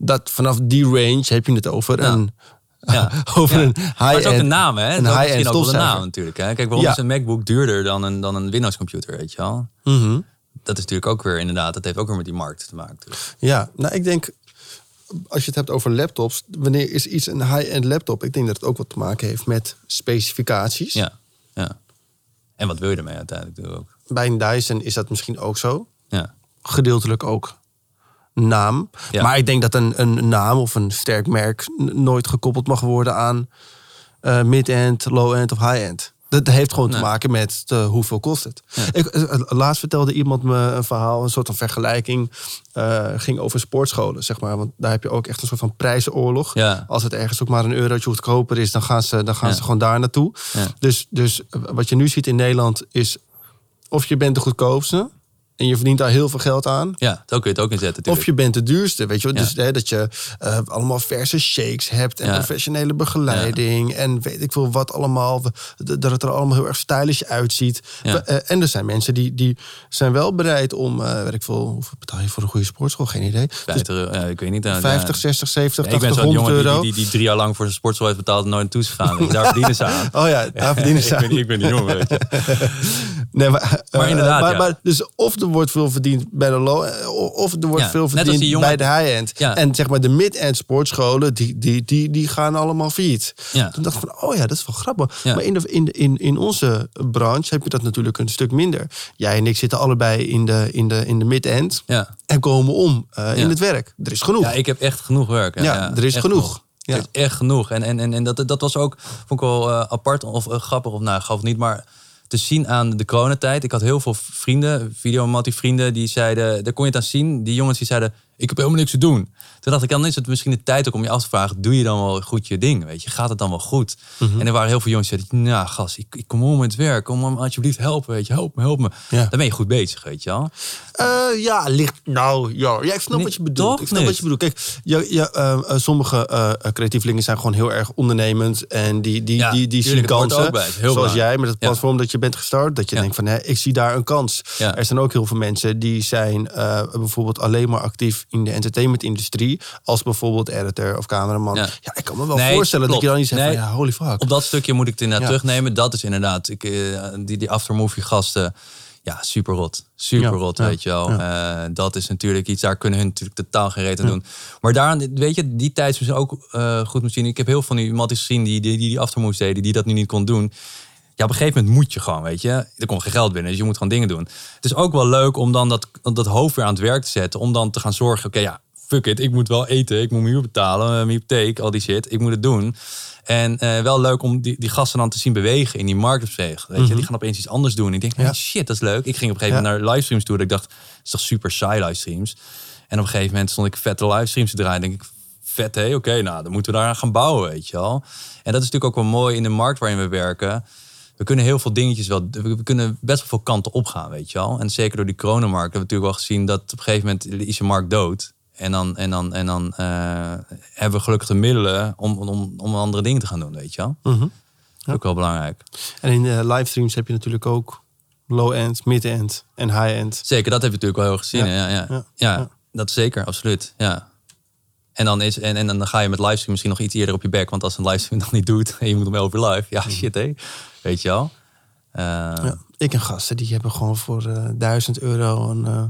Dat, vanaf die range heb je het over Ja. een, Ja. over Ja. een Maar het is ook een high-end. naam, hè? Een high-end misschien ook wel een naam natuurlijk. Hè? Kijk, waarom Ja. is een MacBook duurder dan een, dan een Windows-computer, weet je wel? Mhm. Dat is natuurlijk ook weer inderdaad, dat heeft ook weer met die markt te maken. natuurlijk. Ja, nou ik denk, als je het hebt over laptops, wanneer is iets een high-end laptop? Ik denk dat het ook wat te maken heeft met specificaties. Ja, ja. En wat wil je ermee uiteindelijk doen ook? Bij een Dyson is dat misschien ook zo. Ja, Gedeeltelijk ook naam. Ja. Maar ik denk dat een, een naam of een sterk merk nooit gekoppeld mag worden aan eh, mid-end, low-end of high-end. Dat heeft gewoon Nee. te maken met eh, hoeveel kost het. Ik, eh, laatst vertelde iemand me een verhaal, een soort van vergelijking. ging over sportscholen, zeg maar. Want daar heb je ook echt een soort van prijzenoorlog. Ja. Als het ergens ook maar een eurotje goedkoper is, dan gaan ze, dan gaan Ja. ze gewoon daar naartoe. Dus, dus wat je nu ziet in Nederland is of je bent de goedkoopste en je verdient daar heel veel geld aan. Ja, zo kun je het ook inzetten. Of tuurlijk. je bent de duurste, weet je wel. Ja. Dus hè, dat je eh, allemaal verse shakes hebt en Ja. professionele begeleiding en weet ik veel wat allemaal. Dat het er allemaal heel erg stylish uitziet. Eh, en er zijn mensen die, die zijn wel bereid om, eh weet ik veel, hoeveel betaal je voor een goede sportschool? Geen idee. Dus 50 euro, ja, ik weet niet. eh, 50, ja. 60, 70, Ja, ik 80, ben zo'n 100 jongen die, die, die, drie jaar lang voor zijn sportschool heeft betaald en nooit naartoe is gegaan. Daar verdienen ze aan. Oh ja, daar verdienen ze ik, ben, aan. ik ben die jongen, weet je. Nee, maar, Maar eh, inderdaad, maar, ja. maar dus of er wordt veel verdiend bij de low, eh, of er wordt Ja, veel verdiend jongen- bij de high-end. Ja. En zeg maar de mid-end sportscholen, die, die, die, die gaan allemaal failliet. Toen dacht ik van, oh ja, dat is wel grappig. Maar in, de, in, in, in onze branche heb je dat natuurlijk een stuk minder. Jij en ik zitten allebei in de, in de, in de mid-end Ja. en komen om eh, in het werk. Er is genoeg. ja, ik heb echt genoeg werk. hè. Ja, er is genoeg. Ja. Echt genoeg. En, en, en, en dat, dat was ook, vond ik wel apart of grappig, of nou, gaf niet, maar te zien aan de coronatijd. Ik had heel veel vrienden, videomattie vrienden, die zeiden, daar kon je het aan zien. Die jongens die zeiden, ik heb helemaal niks te doen. Toen dacht ik, dan is het misschien de tijd ook om je af te vragen, doe je dan wel goed je ding? Weet je, gaat het dan wel goed? Mhm. En er waren heel veel jongens die zeiden, nou gast, ik, ik kom om met het werk. Kom me alsjeblieft helpen, weet je, help me, help me. Ja. Dan ben je goed bezig, weet je wel. Eh, ja, ligt. Nou, ja, ja, ik snap Nee, wat je bedoelt. Ik snap niet? wat je bedoelt. Kijk, je, je, eh, eh, sommige eh, creatievelingen zijn gewoon heel erg ondernemend. En die, die, Ja, die, die zien kansen. bij. Zoals belangrijk. jij met het platform dat je bent gestart. Dat je denkt van, hè, ik zie daar een kans. Er zijn ook heel veel mensen die zijn bijvoorbeeld alleen maar actief in de entertainmentindustrie. Als bijvoorbeeld editor of cameraman. Ja, Ja. ik kan me wel Nee, voorstellen dat je dan niet zegt Nee. van, ja, holy fuck. Op dat stukje moet ik het inderdaad Ja. terugnemen. Dat is inderdaad, ik, eh, die, die aftermovie gasten, ja, super rot. Super rot, weet je wel. Eh, dat is natuurlijk iets, daar kunnen hun natuurlijk totaal geen reet aan doen. Maar daaraan, weet je, die tijd is ook eh, goed misschien. Ik heb heel veel van die matties gezien die die, die, die aftermoves deden, die dat nu niet kon doen. Ja, op een gegeven moment moet je gewoon, weet je. Er komt geen geld binnen, dus je moet gewoon dingen doen. Het is ook wel leuk om dan dat, dat hoofd weer aan het werk te zetten. Om dan te gaan zorgen, oké, ja, fuck it. Ik moet wel eten, ik moet mijn huur betalen, eh, mijn hypotheek, al die shit. Ik moet het doen. En eh, wel leuk om die, die gasten dan te zien bewegen in die marktopsteeg. Weet je, die gaan opeens iets anders doen. Ik denk, Ja. shit, dat is leuk. Ik ging op een gegeven moment naar livestreams toe. Dat ik dacht, is toch super saai livestreams. En op een gegeven moment stond ik vette livestreams te draaien. denk ik, vet hé, oké, nou, dan moeten we daar aan gaan bouwen, weet je wel. En dat is natuurlijk ook wel mooi in de markt waarin we werken. We kunnen heel veel dingetjes wel, we kunnen best wel veel kanten opgaan, weet je wel. En zeker door die coronamarkt hebben we natuurlijk wel gezien dat op een gegeven moment is je markt dood. En dan, en dan, en dan eh, hebben we gelukkig de middelen om, om, om andere dingen te gaan doen, weet je wel. Mhm. Ook wel belangrijk. En in de livestreams heb je natuurlijk ook low-end, mid-end en high-end. Zeker, dat heb je natuurlijk wel heel gezien. Ja. Ja, ja, dat zeker, absoluut. Ja. En dan, is, en, en dan ga je met livestream misschien nog iets eerder op je bek. Want als een livestream nog niet doet en je moet 11 uur live. Ja, shit hé. Weet je wel. Eh, Ja. Ik en gasten die hebben gewoon voor eh 1000 euro een eh,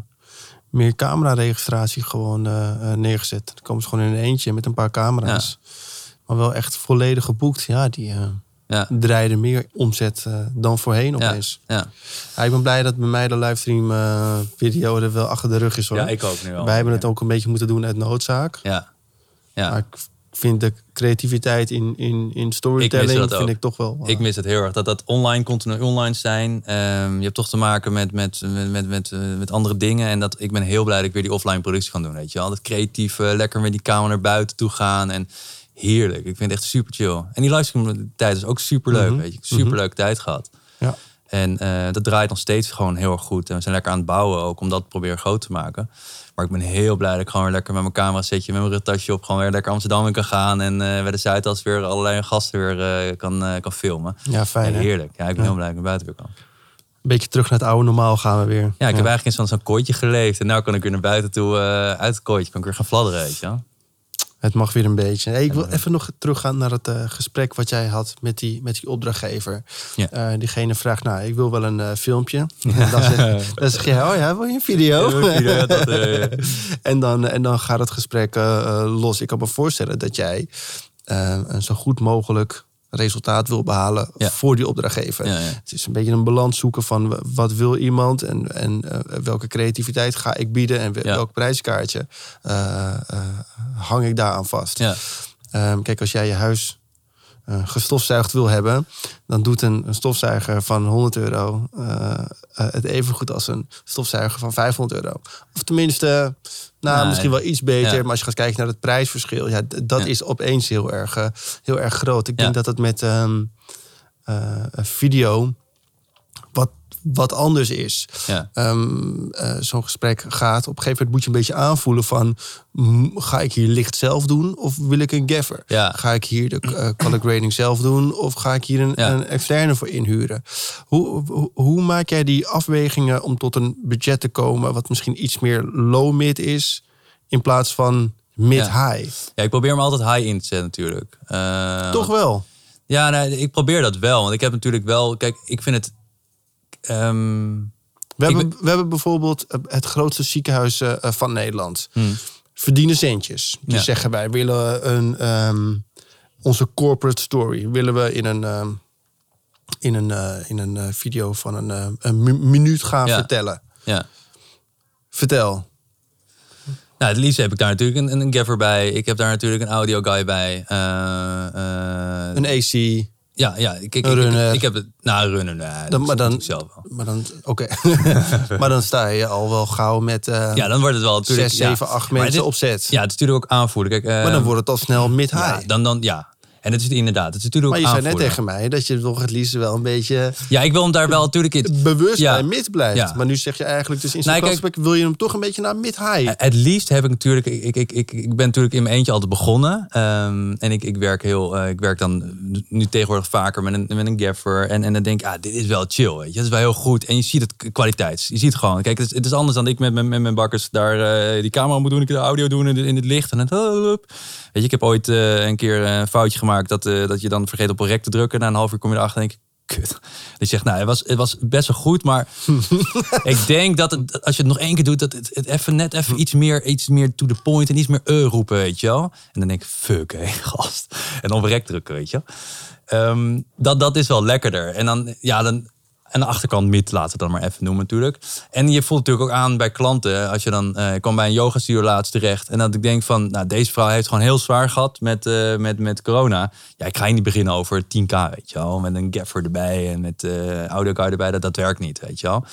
meer camera-registratie gewoon eh, neergezet. Dan komen ze gewoon in een eentje met een paar camera's. Maar wel echt volledig geboekt. Ja, die ja. draaiden meer omzet dan voorheen opeens. ja. Ja, ik ben blij dat bij mij de livestream video er wel achter de rug is. Hoor. ja, ik ook nu wel. Wij hebben het ook een beetje moeten doen uit noodzaak. Ja, ja. Maar ik vind de creativiteit in, in, in storytelling dat vind ik toch wel... eh, Ik mis het heel erg. Dat dat online continu online zijn. Ehm, je hebt toch te maken met, met, met, met, met, eh, met andere dingen. En dat, ik ben heel blij dat ik weer die offline productie kan doen. Weet je wel. Dat creatieve, lekker met die camera naar buiten toe gaan. En heerlijk. Ik vind het echt super chill. En die livestream tijd is ook super leuk. Mhm. Weet je. Super leuke tijd gehad. ja. En eh, dat draait nog steeds gewoon heel erg goed. En we zijn lekker aan het bouwen ook om dat proberen groot te maken. Maar ik ben heel blij dat ik gewoon weer lekker met mijn camera zetje, met mijn rugtasje op, gewoon weer lekker Amsterdam in kan gaan. En eh bij de Zuidas weer allerlei gasten weer eh, kan, eh, kan filmen. ja, fijn Ja, heerlijk. Ja, ik ben Ja. heel blij dat ik naar buiten weer kan. Een beetje terug naar het oude normaal gaan we weer. Ja, ik heb eigenlijk in zo'n kooitje geleefd. En nu kan ik weer naar buiten toe uit het kooitje. Kan ik weer gaan fladderen, weet je wel. Het mag weer een beetje. Hey, ik wil even nog teruggaan naar het eh, gesprek wat jij had met die, met die opdrachtgever. Ja. Eh, diegene vraagt, nou, ik wil wel een eh, filmpje. En dan, zeg, dan zeg je, oh ja, wil je een video? Ja, dat, en, dan, en dan gaat het gesprek los. Ik kan me voorstellen dat jij een zo goed mogelijk resultaat wil behalen Ja. voor die opdrachtgever. Ja, ja. Het is een beetje een balans zoeken van wat wil iemand en, en eh, welke creativiteit ga ik bieden en welk prijskaartje eh, eh, hang ik daaraan vast. ja. Ehm, kijk, als jij je huis eh, gestofzuigd wil hebben, dan doet een, een stofzuiger van 100 euro eh, eh, het even goed als een stofzuiger van 500 euro. Of tenminste, nou, Nee. misschien wel iets beter. Ja. Maar als je gaat kijken naar het prijsverschil, ja, dat Ja. is opeens heel erg, heel erg groot. Ik Ja. denk dat het met ehm, eh, een video wat anders is. Ja. Ehm, eh, Zo'n gesprek gaat. Op een gegeven moment moet je een beetje aanvoelen van... ga ik hier licht zelf doen of wil ik een gaffer? Ja. Ga ik hier de eh, color grading zelf doen of ga ik hier een, Ja. een externe voor inhuren? Hoe, hoe, hoe maak jij die afwegingen om tot een budget te komen... wat misschien iets meer low-mid is in plaats van mid-high? ja, ik probeer me altijd high in te zetten natuurlijk. Eh, Toch wel? Ja, nee, ik probeer dat wel. Want ik heb natuurlijk wel... Kijk, ik vind het... ehm, We hebben, we hebben bijvoorbeeld eh, het grootste ziekenhuis eh, eh, van Nederland. hmm, Verdienen centjes. Die Ja. zeggen wij willen een, ehm, onze corporate story willen we in een, ehm, in een, in een video van een, een mi- minuut gaan Ja. vertellen. ja. Vertel. Nou, het liefst heb ik daar natuurlijk een, een gaffer bij. Ik heb daar natuurlijk een audio guy bij. Een AC. Ja, ja. Ik, ik, ik- runner. Ik, ik heb het... Nou, nee, dat Dan- maar dan- zelf wel. Maar dan, oké. maar dan sta je al wel gauw met eh Ja, dan wordt het wel natuurlijk... zes, ja. zeven, acht Maar mensen dit- op zet. Ja, het is natuurlijk ook aanvoelen. Kijk, maar dan eh, wordt het al snel mid-high. ja, dan, dan, ja. En het is inderdaad, het is natuurlijk maar je zei net tegen mij dat je toch het liefst wel een beetje Ja, ik wil hem daar wel natuurlijk in... bewust Ja. bij mid blijft. Ja. Maar nu zeg je eigenlijk, dus in kijk- gesprek wil je hem toch een beetje naar mid-high. Eh, Het liefst heb ik natuurlijk, ik, ik, ik, ik, ben natuurlijk in mijn eentje altijd begonnen. Ehm, en ik, ik werk heel, eh, ik werk dan nu tegenwoordig vaker met een, met een gaffer. En, en dan denk ik, ah, dit is wel chill, weet je. Dat is wel heel goed. En je ziet het k- kwaliteit. Je ziet het gewoon. Kijk, het is, het is anders dan ik met, mijn- met mijn bakkers daar eh, die camera moet doen. Ik de audio doen in, het- in het licht. En het, weet je, ik heb ooit een keer een foutje gemaakt dat, eh, dat je dan vergeet op een rek te drukken. Na een half uur kom je erachter en denk ik, kut. Je zegt, nou, het was, het was best wel goed, maar ik denk dat het, als je het nog één keer doet, dat het, het even net even iets meer, iets meer to the point en iets meer eh roepen, weet je wel. En dan denk ik, fuck, hé, gast. En op rek drukken, weet je wel. Ehm, dat, dat is wel lekkerder. En dan, ja, dan, aan de achterkant mid, laten we het dan maar even noemen natuurlijk. En je voelt natuurlijk ook aan bij klanten. Als je dan, ik kwam bij een yoga studio laatst terecht. En dat ik denk van, nou deze vrouw heeft gewoon heel zwaar gehad met, eh, met, met corona. Ja, ik ga hier niet beginnen over 10k, weet je wel. Met een gaffer erbij en met eh audio guy erbij. Dat, dat werkt niet, weet je wel.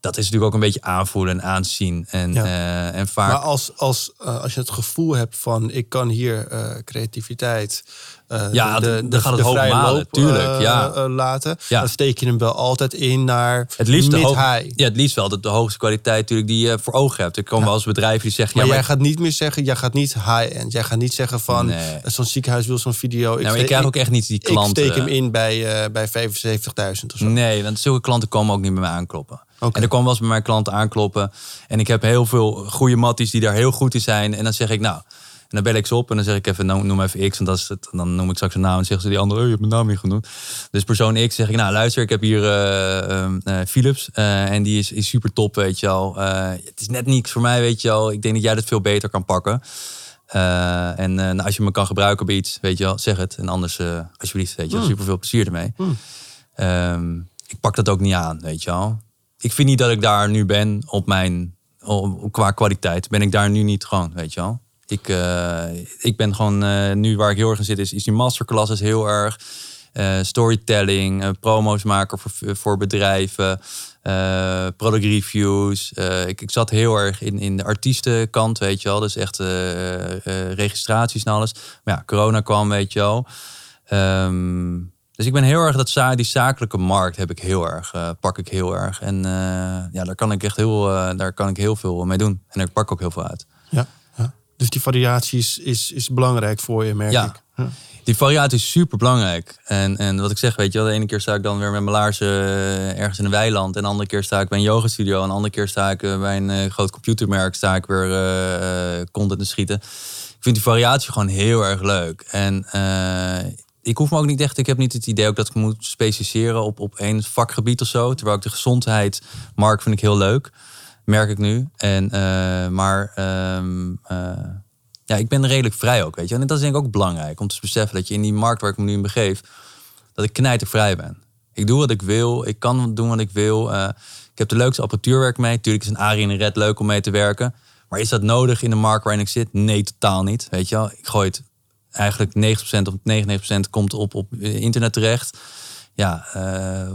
Dat is natuurlijk ook een beetje aanvoelen en aanzien. En, Ja. en vaak... Maar als, als, als je het gevoel hebt van ik kan hier creativiteit. Eh, Ja, dan gaat het hoog malen, loop, tuurlijk, eh, ja. eh, laten. Ja. Dan steek je hem wel altijd in naar Het liefst, de ja, het liefst wel de, de hoogste kwaliteit natuurlijk die je voor ogen hebt. Er komen wel eens bedrijven die zeggen... Maar ja, jij gaat niet meer zeggen, jij gaat niet high-end. Jij gaat niet zeggen van Nee. zo'n ziekenhuis wil zo'n video. Maar steek- ik krijg ook echt niet die klanten. Ik steek hem in bij, bij 75.000 of zo. Nee, want zulke klanten komen ook niet bij mij aankloppen. En er komen wel eens bij mijn klanten aankloppen. En ik heb heel veel goede matties die daar heel goed in zijn. En dan zeg ik, nou, en dan bel ik ze op en dan zeg ik even, nou, noem even X. En dat is het. En dan noem ik straks een naam en zeggen ze die andere, oh, je hebt mijn naam niet genoemd. Dus persoon X zeg ik, nou, luister, ik heb hier eh, ehm, eh, Philips. eh, en die is, is super top, weet je wel. Het is net niks voor mij, weet je wel. Ik denk dat jij dat veel beter kan pakken. En nou, als je me kan gebruiken bij iets, weet je wel, zeg het. En anders, alsjeblieft, weet je wel, super veel plezier ermee. Ehm, ik pak dat ook niet aan, weet je wel. Ik vind niet dat ik daar nu ben op mijn, op- qua kwaliteit. Ben ik daar nu niet gewoon, weet je wel. Ik, eh, ik ben gewoon, eh, nu waar ik heel erg in zit, is, is die masterclasses heel erg. Eh, storytelling, promo's maken voor, voor bedrijven, product reviews. Ik, ik zat heel erg in, in de artiestenkant, weet je wel. Dus echt registraties en alles. Maar ja, corona kwam, weet je wel. Ehm, dus ik ben heel erg dat die zakelijke markt heb ik heel erg, pak ik heel erg. En ja, daar kan ik echt heel, daar kan ik heel veel mee doen. En daar pak ik ook heel veel uit. Dus die variatie is, is, is belangrijk voor je, merk Ja. ik. Ja. Die variatie is super belangrijk. En, en wat ik zeg, weet je wel, de ene keer sta ik dan weer met mijn laarzen eh, ergens in een weiland. En de andere keer sta ik bij een yoga studio. En de andere keer sta ik eh, bij een eh, groot computermerk. Sta ik weer eh, content te schieten. Ik vind die variatie gewoon heel erg leuk. En ik hoef me ook niet echt, ik heb niet het idee ook dat ik moet specialiseren op, op één vakgebied of zo. Terwijl ik de gezondheid, markt vind ik heel leuk. Merk ik nu. En, eh, maar ehm, eh, ja, ik ben redelijk vrij ook, weet je. En dat is denk ik ook belangrijk om te beseffen dat je in die markt waar ik me nu in begeef, dat ik knijtervrij ben. Ik doe wat ik wil, ik kan doen wat ik wil. Eh, ik heb de leukste apparatuurwerk mee. Tuurlijk is een Ari en Red leuk om mee te werken. Maar is dat nodig in de markt waarin ik zit? Nee, totaal niet. Weet je wel, ik gooi het eigenlijk 90% of 99% komt op, op internet terecht. Ja,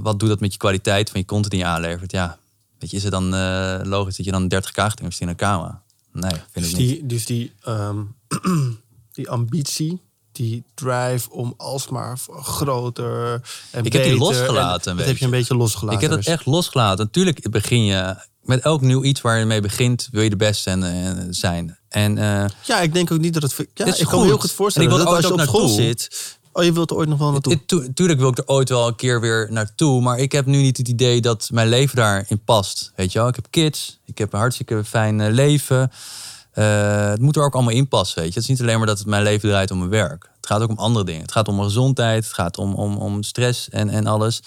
wat doet dat met je kwaliteit van je content die je aanlevert? Ja, weet je, is het dan eh, logisch dat je dan 30k gaat investeren in een camera? Nee, vind Dus ik niet. die, dus die, ehm, die ambitie die drive om alsmaar groter en Ik heb die losgelaten, En dat heb je een beetje losgelaten. Ik heb dat dus. echt losgelaten. Natuurlijk begin je met elk nieuw iets waar je mee begint, wil je de beste en, eh, zijn. En eh, Ja, ik denk ook niet dat het... Ja, ik kan me heel goed voorstellen En ik dat als je op school zit... Oh, je wilt er ooit nog wel naartoe? het- tu- tuurlijk wil ik er ooit wel een keer weer naartoe. Maar ik heb nu niet het idee dat mijn leven daarin past. Weet je wel, ik heb kids. Ik heb een hartstikke fijn eh, leven. Eh, het moet er ook allemaal in passen, weet je. Het is niet alleen maar dat het mijn leven draait om mijn werk. Het gaat ook om andere dingen. Het gaat om mijn gezondheid. Het gaat om, om, om stress en, en alles.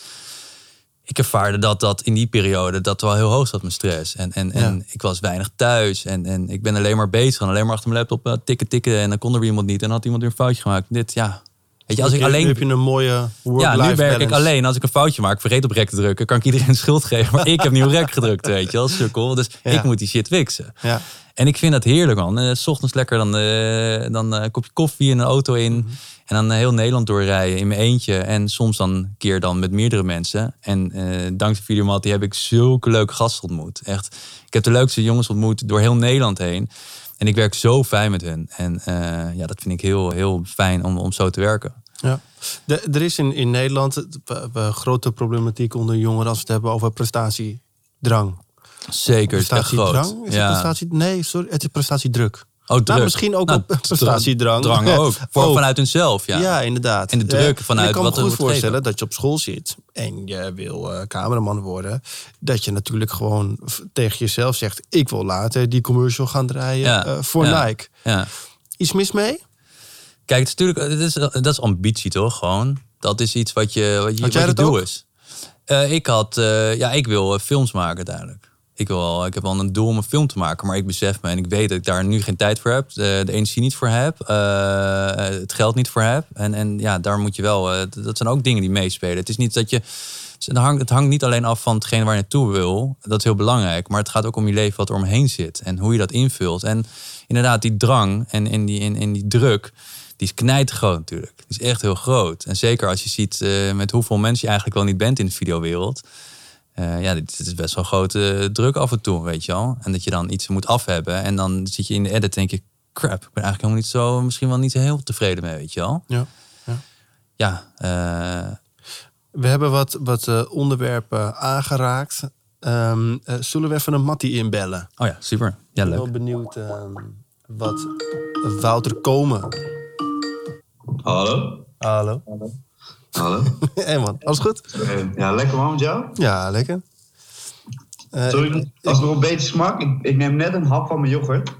Ik ervaarde dat, dat in die periode dat wel heel hoog zat, mijn stress. En, en, en ik was weinig thuis. En, en ik ben alleen maar bezig. En alleen maar achter mijn laptop eh, tikken, tikken. En dan kon er weer iemand niet. En dan had iemand weer een foutje gemaakt. Dit, ja. Weet je, als ik Nu alleen heb je een mooie ja, nu werk ik alleen. Als ik een foutje maak, vergeet op rek te drukken, kan ik iedereen de schuld geven. Maar ik heb niet op rek gedrukt, weet je wel, sukkel. Dus Ja. ik moet die shit fixen. Ja. En ik vind dat heerlijk, man. Eh, S ochtends lekker dan, eh, dan eh, een kopje koffie en een auto in. Mhm. En dan heel Nederland doorrijden in mijn eentje. En soms dan een keer dan met meerdere mensen. En dankzij Videomat heb ik zulke leuke gasten ontmoet. Echt, ik heb de leukste jongens ontmoet door heel Nederland heen. En ik werk zo fijn met hen. En eh, ja, dat vind ik heel, heel fijn om, om zo te werken. Ja. De, er is in, in Nederland een grote problematiek onder jongeren als we het hebben over prestatiedrang. Zeker, is groot. Prestatiedrang? Is het prestatie? Nee, sorry, het is prestatiedruk. Oh, druk. Nou, misschien ook Nou, op prestatiedrang. Drang ook. Voor, vanuit hunzelf, ja. Ja, inderdaad. En de druk Eh, vanuit Ik kan wat me er goed wordt voorstellen dat je op school zit en je wil eh, cameraman worden. Dat je natuurlijk gewoon tegen jezelf zegt: Ik wil later die commercial gaan draaien Ja, eh, voor ja. Nike. ja. Iets mis mee? Kijk, het is natuurlijk, het is, dat is ambitie toch? Gewoon. Dat is iets wat je, wat je, wat je doel is. Eh, ik had, eh, ja, ik wil eh, films maken uiteindelijk. Ik, wil, ik heb wel een doel om een film te maken, maar ik besef me en ik weet dat ik daar nu geen tijd voor heb, de, de energie niet voor heb, eh, het geld niet voor heb. En, en ja, daar moet je wel, eh, dat zijn ook dingen die meespelen. Het is niet dat je, het hangt, het hangt niet alleen af van hetgene waar je naartoe wil, dat is heel belangrijk, maar het gaat ook om je leven wat er omheen zit en hoe je dat invult. En inderdaad, die drang en, en, die, en, en die druk, die is knijtergroot natuurlijk. Die is echt heel groot. En zeker als je ziet eh, met hoeveel mensen je eigenlijk wel niet bent in de videowereld. Eh, ja, dit, dit is best wel grote druk af en toe, weet je wel. En dat je dan iets moet af hebben. En dan zit je in de edit en denk je... crap, ik ben eigenlijk helemaal niet zo... misschien wel niet zo heel tevreden mee, weet je wel. Ja. Ja, eh, We hebben wat, wat eh, onderwerpen aangeraakt. Ehm, eh, zullen we even een Mattie inbellen? oh ja, super. Ja, Ik ben leuk. wel benieuwd ehm, wat Wouter Komen. Hallo? Hallo. Hallo? Hé man, alles goed? Eh, ja, lekker man met jou? Ja, lekker. Eh, Sorry, als nog een beetje smak. Ik, ik neem net een hap van mijn yoghurt.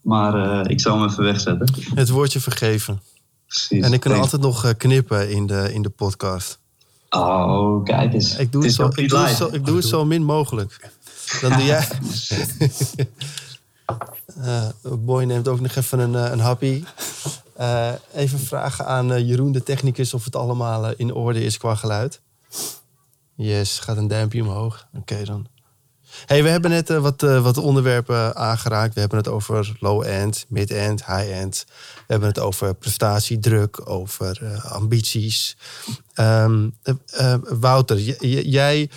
Maar eh, ik zal hem even wegzetten. het woordje vergeven. Precies. En ik kan altijd nog knippen in de, in de podcast. Oh, kijk eens. Ik doe het, zo, ik doe het, zo, ik doe het zo min mogelijk. Dan doe jij. Boy neemt ook nog even een, een happy. Eh, even vragen aan eh, Jeroen, de technicus, of het allemaal eh, in orde is qua geluid. Yes, gaat een duimpje omhoog. Oké dan. Hey, we hebben net wat, wat onderwerpen aangeraakt. We hebben het over low-end, mid-end, high-end. We hebben het over prestatiedruk, over ambities. Ehm, eh, eh, Wouter, jij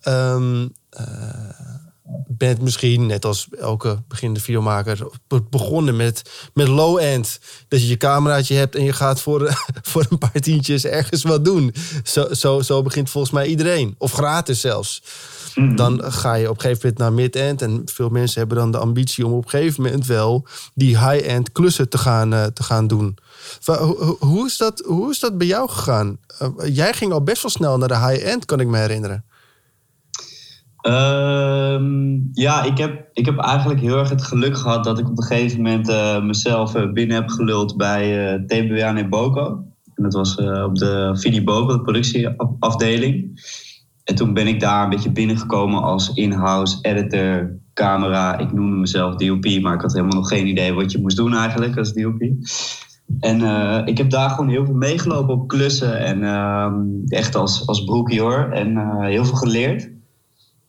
ehm, eh, bent misschien, net als elke beginnende videomaker, be- begonnen met, met low-end. Dat je je cameraatje hebt en je gaat voor, voor een paar tientjes ergens wat doen. Zo, zo, zo begint volgens mij iedereen. Of gratis zelfs. Dan ga je op een gegeven moment naar mid-end. En veel mensen hebben dan de ambitie om op een gegeven moment wel die high-end klussen te gaan, eh, te gaan doen. Hoe- hoe, is dat, hoe is dat bij jou gegaan? Eh, jij ging al best wel snel naar de high-end, kan ik me herinneren. Ehm, ja, ik heb, ik heb eigenlijk heel erg het geluk gehad dat ik op een gegeven moment eh, mezelf eh, binnen heb geluld bij eh TBWA en Boko. En dat was eh, op de Vidi Boko, de productieafdeling. En toen ben ik daar een beetje binnengekomen als in-house editor, camera. Ik noemde mezelf DOP, maar ik had helemaal nog geen idee wat je moest doen eigenlijk als DOP. En eh, ik heb daar gewoon heel veel meegelopen op klussen. En ehm, echt als, als broekie hoor. En eh, heel veel geleerd.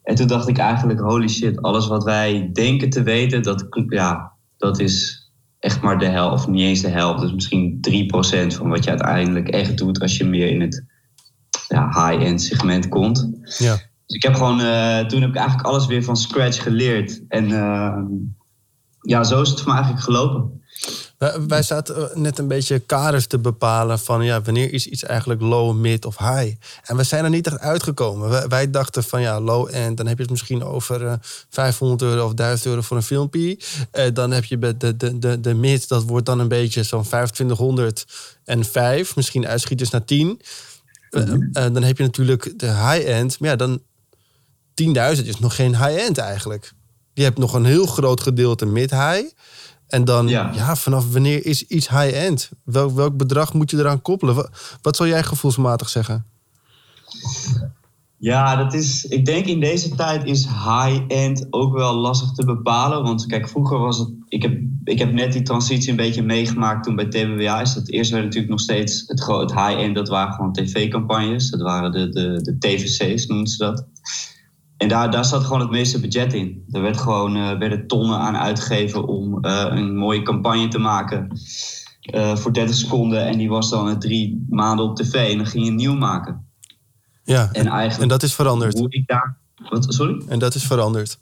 En toen dacht ik eigenlijk, holy shit, alles wat wij denken te weten, dat, ja, dat is echt maar de helft, niet eens de helft. Dus misschien 3% van wat je uiteindelijk echt doet als je meer in het ja, high-end segment komt. Ja. Dus ik heb gewoon, eh, toen heb ik eigenlijk alles weer van scratch geleerd. En eh, ja, zo is het voor mij eigenlijk gelopen. Wij, wij zaten eh, net een beetje kaders te bepalen van ja, wanneer is iets eigenlijk low, mid of high. En we zijn er niet echt uitgekomen. Wij, wij dachten van ja, low end, dan heb je het misschien over eh 500 euro of 1000 euro voor een filmpje. Eh, dan heb je de, de, de, de mid, dat wordt dan een beetje zo'n 2505, misschien uitschieters naar 10. Eh, Mhm. dan heb je natuurlijk de high end, maar ja, dan 10.000 is nog geen high end eigenlijk. Je hebt nog een heel groot gedeelte mid-high. En dan, ja. Ja. vanaf wanneer is iets high-end? Welk, welk bedrag moet je eraan koppelen? Wat, wat zou jij gevoelsmatig zeggen? Ja, dat is. Ik denk in deze tijd is high-end ook wel lastig te bepalen. Want kijk, vroeger was het. Ik heb, ik heb net die transitie een beetje meegemaakt toen bij TBWA is. Dat eerst werd natuurlijk nog steeds het, het high-end. Dat waren gewoon tv-campagnes. Dat waren de, de, de TVC's, noemen ze dat. En daar, daar zat gewoon het meeste budget in. Er werd gewoon, eh, werden tonnen aan uitgegeven om eh, een mooie campagne te maken. eh, voor 30 seconden. En die was dan drie maanden op tv. En dan ging je nieuw maken. Ja, En eigenlijk en dat is veranderd. hoe ik daar. Wat, sorry? En dat is veranderd.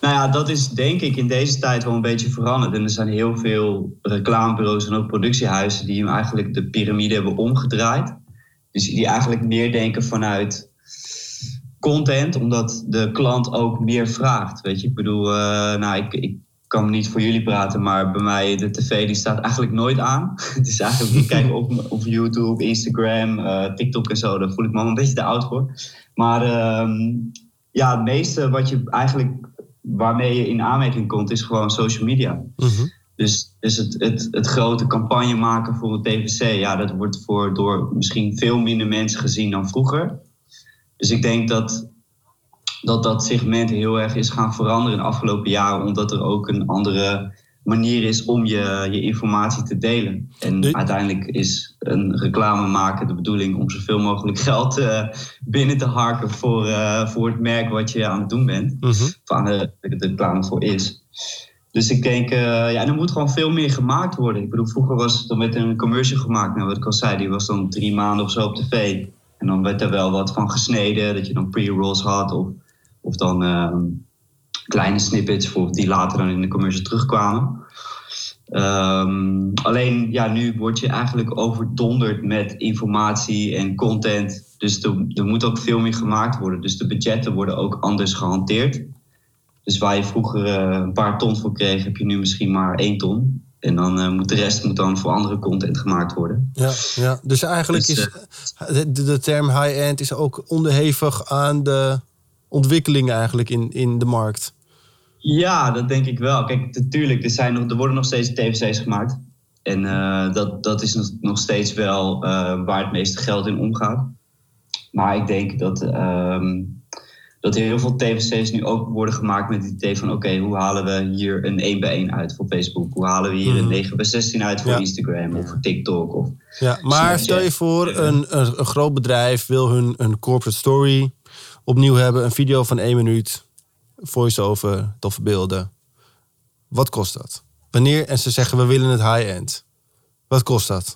Nou ja, dat is denk ik in deze tijd wel een beetje veranderd. En er zijn heel veel reclamebureaus en ook productiehuizen die hem eigenlijk de piramide hebben omgedraaid. Dus die eigenlijk meer denken vanuit content, omdat de klant ook meer vraagt. Weet je, ik bedoel, eh, nou, ik, ik kan niet voor jullie praten, maar bij mij de tv die staat eigenlijk nooit aan. Het is eigenlijk, ik kijk op, op YouTube, Instagram, eh, TikTok en zo, daar voel ik me een beetje te oud voor. Maar ehm, ja, het meeste wat je eigenlijk waarmee je in aanmerking komt, is gewoon social media. Mhm. Dus, dus het, het, het grote campagne maken voor een TVC, ja, dat wordt voor, door misschien veel minder mensen gezien dan vroeger. Dus ik denk dat dat, dat segment heel erg is gaan veranderen in de afgelopen jaren, omdat er ook een andere manier is om je, je informatie te delen. En De- uiteindelijk is een reclame maken de bedoeling om zoveel mogelijk geld eh, binnen te harken voor, eh, voor het merk wat je aan het doen bent Mhm. of aan de, de reclame voor is. Dus ik denk, eh, ja, er moet gewoon veel meer gemaakt worden. Ik bedoel, vroeger was er met een commercial gemaakt, nou, wat ik al zei, die was dan drie maanden of zo op tv. En dan werd er wel wat van gesneden, dat je dan pre-rolls had of, of dan ehm, kleine snippets voor, die later dan in de commercial terugkwamen. Ehm, alleen, ja, nu word je eigenlijk overdonderd met informatie en content. Dus er, er moet ook veel meer gemaakt worden. Dus de budgetten worden ook anders gehanteerd. Dus waar je vroeger eh, een paar ton voor kreeg, heb je nu misschien maar één ton. En dan eh, moet de rest moet dan voor andere content gemaakt worden. Ja, ja, dus eigenlijk Dus, is de, de, de term high-end is ook onderhevig aan de ontwikkeling eigenlijk in, in de markt. Ja, dat denk ik wel. Kijk, natuurlijk, er, zijn nog, er worden nog steeds TVC's gemaakt. En eh, dat, dat is nog, nog steeds wel eh, waar het meeste geld in omgaat. Maar ik denk dat, ehm, dat er heel veel TVC's nu ook worden gemaakt met het idee van... oké, hoe halen we hier een 1 bij 1 uit voor Facebook? Hoe halen we hier Mhm. een 9 bij 16 uit voor Ja. Instagram of voor TikTok? Of, Ja, maar Snapchat. stel je voor, een, een, een groot bedrijf wil hun een corporate story opnieuw hebben. Een video van één minuut, voice-over, toffe beelden. Wat kost dat? Wanneer, en ze zeggen we willen het high-end. Wat kost dat?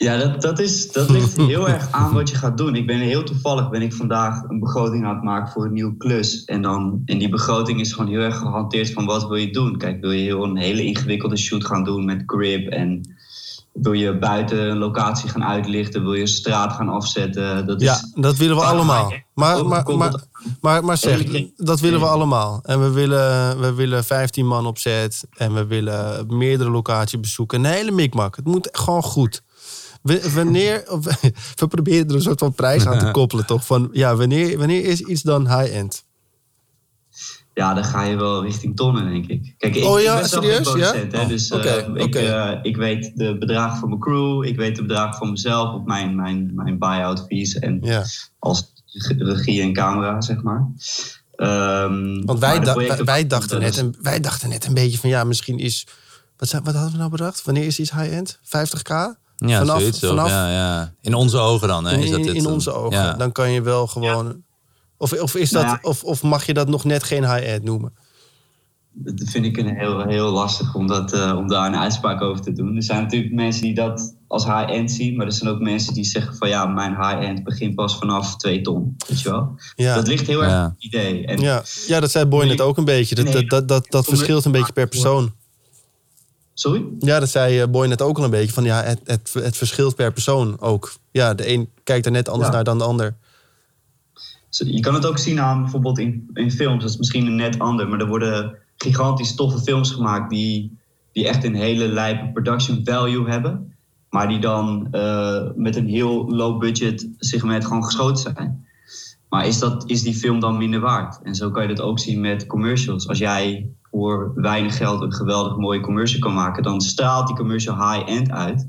Ja, dat, dat, is, dat ligt heel erg aan wat je gaat doen. Ik ben heel toevallig ben ik vandaag een begroting aan het maken voor een nieuwe klus. En, dan, en die begroting is gewoon heel erg gehanteerd van wat wil je doen. Kijk, wil je heel een hele ingewikkelde shoot gaan doen met grip en wil je buiten een locatie gaan uitlichten, wil je een straat gaan afzetten. Dat is, Ja, dat willen we allemaal. Maar, maar, Overkoppeld maar, maar, maar zeg, dat willen we allemaal. En we willen, we willen 15 man op set. En we willen meerdere locaties bezoeken. Een hele mikmak. Het moet gewoon goed. Wanneer, we proberen er een soort van prijs aan te koppelen, toch? Van, ja, wanneer, wanneer is iets dan high-end? Ja, dan ga je wel richting tonnen, denk ik. Kijk, ik, Oh ja, ik ben zelf serieus? producent, Ja? hè, Oh, dus oké, eh, ik, oké. ik weet de bedragen van mijn crew, ik weet de bedragen van mezelf op mijn, mijn, mijn buy-out fees en als regie en camera, zeg maar. Ehm, Want wij, da- wij, wij, dachten net een, wij dachten net een beetje van ja, misschien is. Wat, zijn- wat hadden we nou bedacht? Wanneer is iets high-end? 50k? Ja, Vanaf- zoiets. zo. vanaf- ja, ja. In onze ogen dan. Hè, in, is dat in, dit in dan? onze ogen. Ja. Dan kan je wel gewoon. Of, of, is dat, Nou ja. of, of mag je dat nog net geen high-end noemen? Dat vind ik een heel, heel lastig om, dat, eh, om daar een uitspraak over te doen. Er zijn natuurlijk mensen die dat als high-end zien, maar er zijn ook mensen die zeggen van ja, mijn high-end begint pas vanaf 2 ton. Weet je wel? Ja. Dat ligt heel erg Ja. op het idee. En Ja, ja, dat zei Boy net ook een beetje. Dat, Nee. dat, dat, dat, dat verschilt een beetje per persoon. Sorry? Ja, dat zei eh, Boy net ook al een beetje. Van ja, het, het, het verschilt per persoon ook. Ja, de een kijkt er net anders Ja. naar dan de ander. Je kan het ook zien aan bijvoorbeeld in, in films. Dat is misschien een net ander. Maar er worden gigantisch toffe films gemaakt die, die echt een hele lijpe production value hebben. Maar die dan eh, met een heel low budget segment gewoon geschoten zijn. Maar is, dat, is die film dan minder waard? En zo kan je dat ook zien met commercials. Als jij voor weinig geld een geweldig mooie commercial kan maken, dan straalt die commercial high-end uit.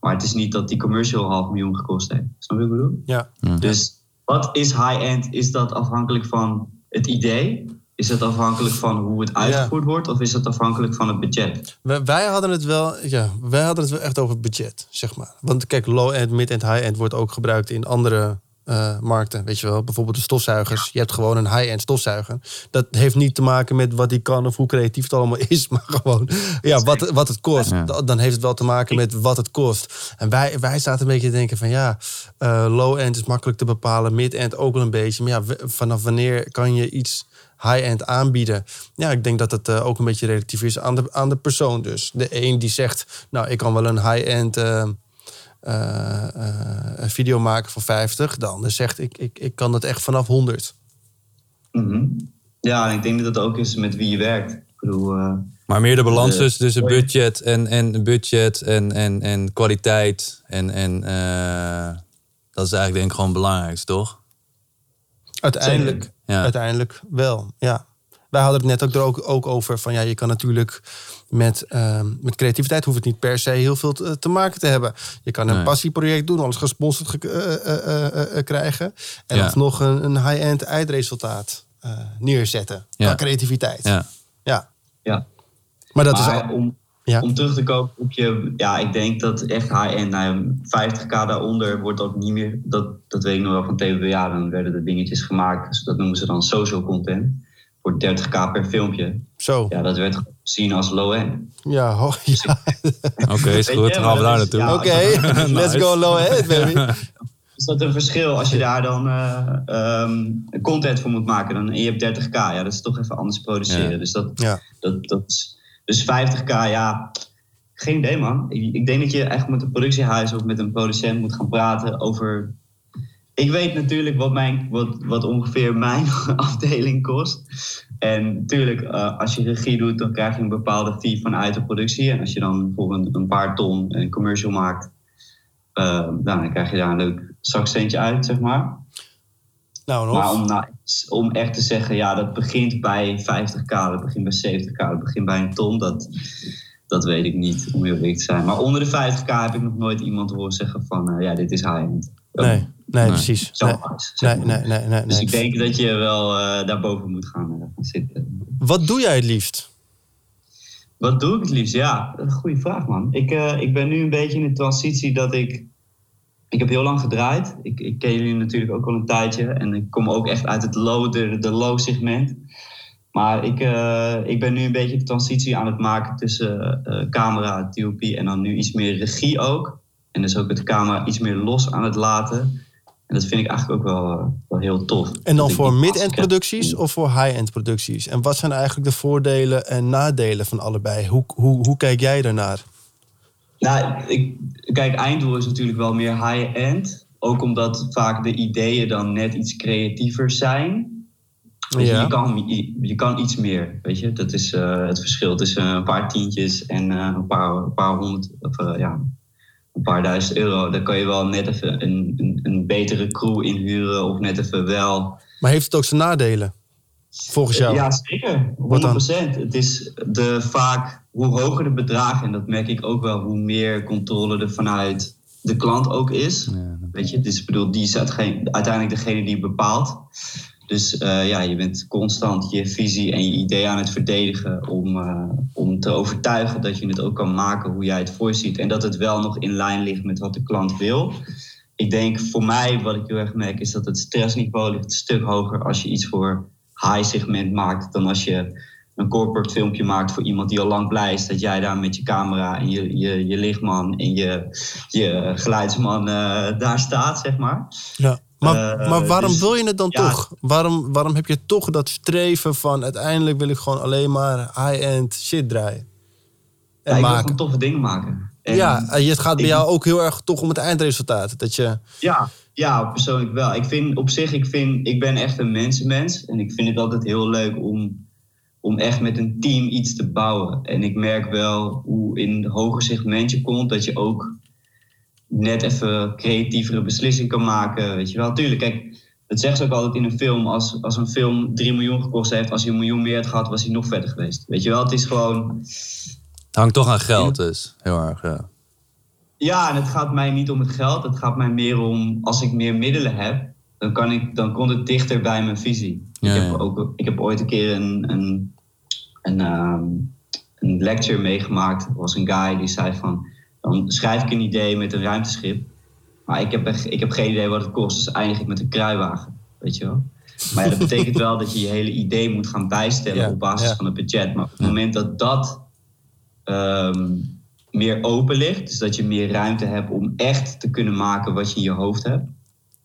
Maar het is niet dat die commercial half miljoen gekost heeft. Snap je wat ik bedoel? Ja. Dus wat is high-end? Is dat afhankelijk van het idee? Is dat afhankelijk van hoe het uitgevoerd wordt? Of is dat afhankelijk van het budget? Wij, wij hadden het wel, ja, wij hadden het wel echt over budget, zeg maar. Want kijk, low-end, mid-end, high-end wordt ook gebruikt in andere eh, markten. Weet je wel, bijvoorbeeld de stofzuigers. Je hebt gewoon een high-end stofzuiger. Dat heeft niet te maken met wat die kan of hoe creatief het allemaal is, maar gewoon ja, wat, wat het kost. Ja. Dan heeft het wel te maken met wat het kost. En wij, wij zaten een beetje te denken van ja, eh, low-end is makkelijk te bepalen, mid-end ook wel een beetje. Maar ja, vanaf wanneer kan je iets high-end aanbieden? Ja, ik denk dat het eh, ook een beetje relatief is aan de, aan de persoon dus. De een die zegt, nou, ik kan wel een high-end een video maken voor 50. De ander zegt, ik, ik, ik kan dat echt vanaf 100. Mhm. Ja, en ik denk dat dat ook is met wie je werkt. Ik bedoel, eh, Maar meer de balans De- dus tussen budget en, en budget en, en, en kwaliteit. En, en eh, dat is eigenlijk denk ik gewoon het belangrijkste, toch? Uiteindelijk, Ja. uiteindelijk wel, ja. Wij hadden het net ook er ook, ook over van ja, je kan natuurlijk met, ehm, met creativiteit hoeft het niet per se heel veel te, te maken te hebben. Je kan een Nee. passieproject doen, alles gesponsord ge- eh, eh, eh, eh, krijgen. En Ja. alsnog een, een high-end eindresultaat eh, neerzetten. Ja. Qua creativiteit. Ja. Ja. ja. Maar dat is al. om, Ja. om terug te komen op je... Ja, ik denk dat echt high-end, nou ja, 50k daaronder wordt ook niet meer... Dat, dat weet ik nog wel van TVBA. Dan werden er dingetjes gemaakt. Dus dat noemen ze dan social content. Voor 30k per filmpje. Zo. Ja, dat werd gezien als low-end. Ja, ja. Oké, is goed. Dan gaan we daar naartoe. ja, Oké, let's Nice. go low-end, baby. Is dat een verschil als je daar dan eh, ehm, content voor moet maken? Dan, en je hebt 30k, ja, dat is toch even anders produceren. Ja. Dus, dat, Ja. dat, dat is, dus 50k, ja, geen idee man. Ik, ik denk dat je echt met een productiehuis of met een producent moet gaan praten over... Ik weet natuurlijk wat, mijn, wat, wat ongeveer mijn afdeling kost. En natuurlijk, eh, als je regie doet, dan krijg je een bepaalde fee vanuit de productie. En als je dan bijvoorbeeld een paar ton een commercial maakt, eh, nou, dan krijg je daar een leuk zakcentje uit, zeg maar. Nou, nog. Maar om, nou, om echt te zeggen, ja, dat begint bij 50k, dat begint bij 70k, dat begint bij een ton, dat, dat weet ik niet, om heel eerlijk te zijn. Maar onder de 50k heb ik nog nooit iemand horen zeggen van, eh, ja, dit is high-end. Nee, nee, Nee. precies. Zo Nee, nee, nee, nee, nee, Dus ik denk dat je wel eh, daarboven moet gaan, eh, zitten. Wat doe jij het liefst? Wat doe ik het liefst? Ja, een goede vraag, man. Ik, eh, ik ben nu een beetje in de transitie dat ik... Ik heb heel lang gedraaid. Ik, ik ken jullie natuurlijk ook al een tijdje. En ik kom ook echt uit het low, de, de low segment. Maar ik, eh, ik ben nu een beetje de transitie aan het maken tussen eh, camera, TOP en dan nu iets meer regie ook. En dus ook het camera iets meer los aan het laten. En dat vind ik eigenlijk ook wel, eh, wel heel tof. En dan voor mid-end producties of voor high-end producties? En wat zijn eigenlijk de voordelen en nadelen van allebei? Hoe, hoe, hoe kijk jij daarnaar? Nou, ik, kijk, einddoel is natuurlijk wel meer high-end. Ook omdat vaak de ideeën dan net iets creatiever zijn. Weet je, Ja. je, kan, je, je kan iets meer, weet je. Dat is eh, het verschil tussen een paar tientjes en eh, een, paar, een paar honderd, of ja, een paar duizend euro. Daar kan je wel net even een, een, een betere crew inhuren of net even wel... Maar heeft het ook zijn nadelen? Volgens jou? Ja, zeker. 100%. Wat dan? Het is de, vaak hoe hoger de bedragen, en dat merk ik ook wel, hoe meer controle er vanuit de klant ook is. Ja. Weet je, dus ik bedoel, die is uiteindelijk degene die bepaalt. Dus eh, ja, je bent constant je visie en je idee aan het verdedigen om, eh, om te overtuigen dat je het ook kan maken hoe jij het voorziet. En dat het wel nog in lijn ligt met wat de klant wil. Ik denk voor mij, wat ik heel erg merk, is dat het stressniveau ligt een stuk hoger als je iets voor high segment maakt dan als je een corporate filmpje maakt voor iemand die al lang blij is dat jij daar met je camera en je, je, je lichtman en je, je geluidsman eh, daar staat, zeg maar. Ja. Maar, Eh, maar waarom dus- wil je het dan ja. toch? Waarom, waarom heb je toch dat streven van uiteindelijk wil ik gewoon alleen maar high-end shit draaien? Ja, ik wil maken. gewoon toffe dingen maken. En ja, en het gaat bij ik- jou ook heel erg toch om het eindresultaat. Dat je, Ja, ja, persoonlijk wel. Ik vind op zich, ik, vind, ik ben echt een mensenmens. En ik vind het altijd heel leuk om, om echt met een team iets te bouwen. En ik merk wel hoe in hoger segment je komt, dat je ook net even creatievere beslissingen kan maken. Weet je wel, tuurlijk, kijk, dat zeggen ze ook altijd in een film. Als, als een film 3 miljoen gekost heeft, als hij een miljoen meer had gehad, was hij nog verder geweest. Weet je wel, het is gewoon. Het hangt toch aan geld dus. Heel erg, ja. Ja, en het gaat mij niet om het geld. Het gaat mij meer om, als ik meer middelen heb, dan, kan ik, dan komt het dichter bij mijn visie. Ja, ik, ja. heb ook, ik heb ooit een keer een, een, een, ehm, een lecture meegemaakt. Er was een guy die zei van, dan schrijf ik een idee met een ruimteschip. Maar ik heb, echt- ik heb geen idee wat het kost, dus eindig ik met een kruiwagen. Weet je wel? Maar ja, dat betekent wel dat je je hele idee moet gaan bijstellen Ja, op basis ja. van het budget. Maar op het moment dat dat ehm, meer open ligt, dus dat je meer ruimte hebt om echt te kunnen maken wat je in je hoofd hebt,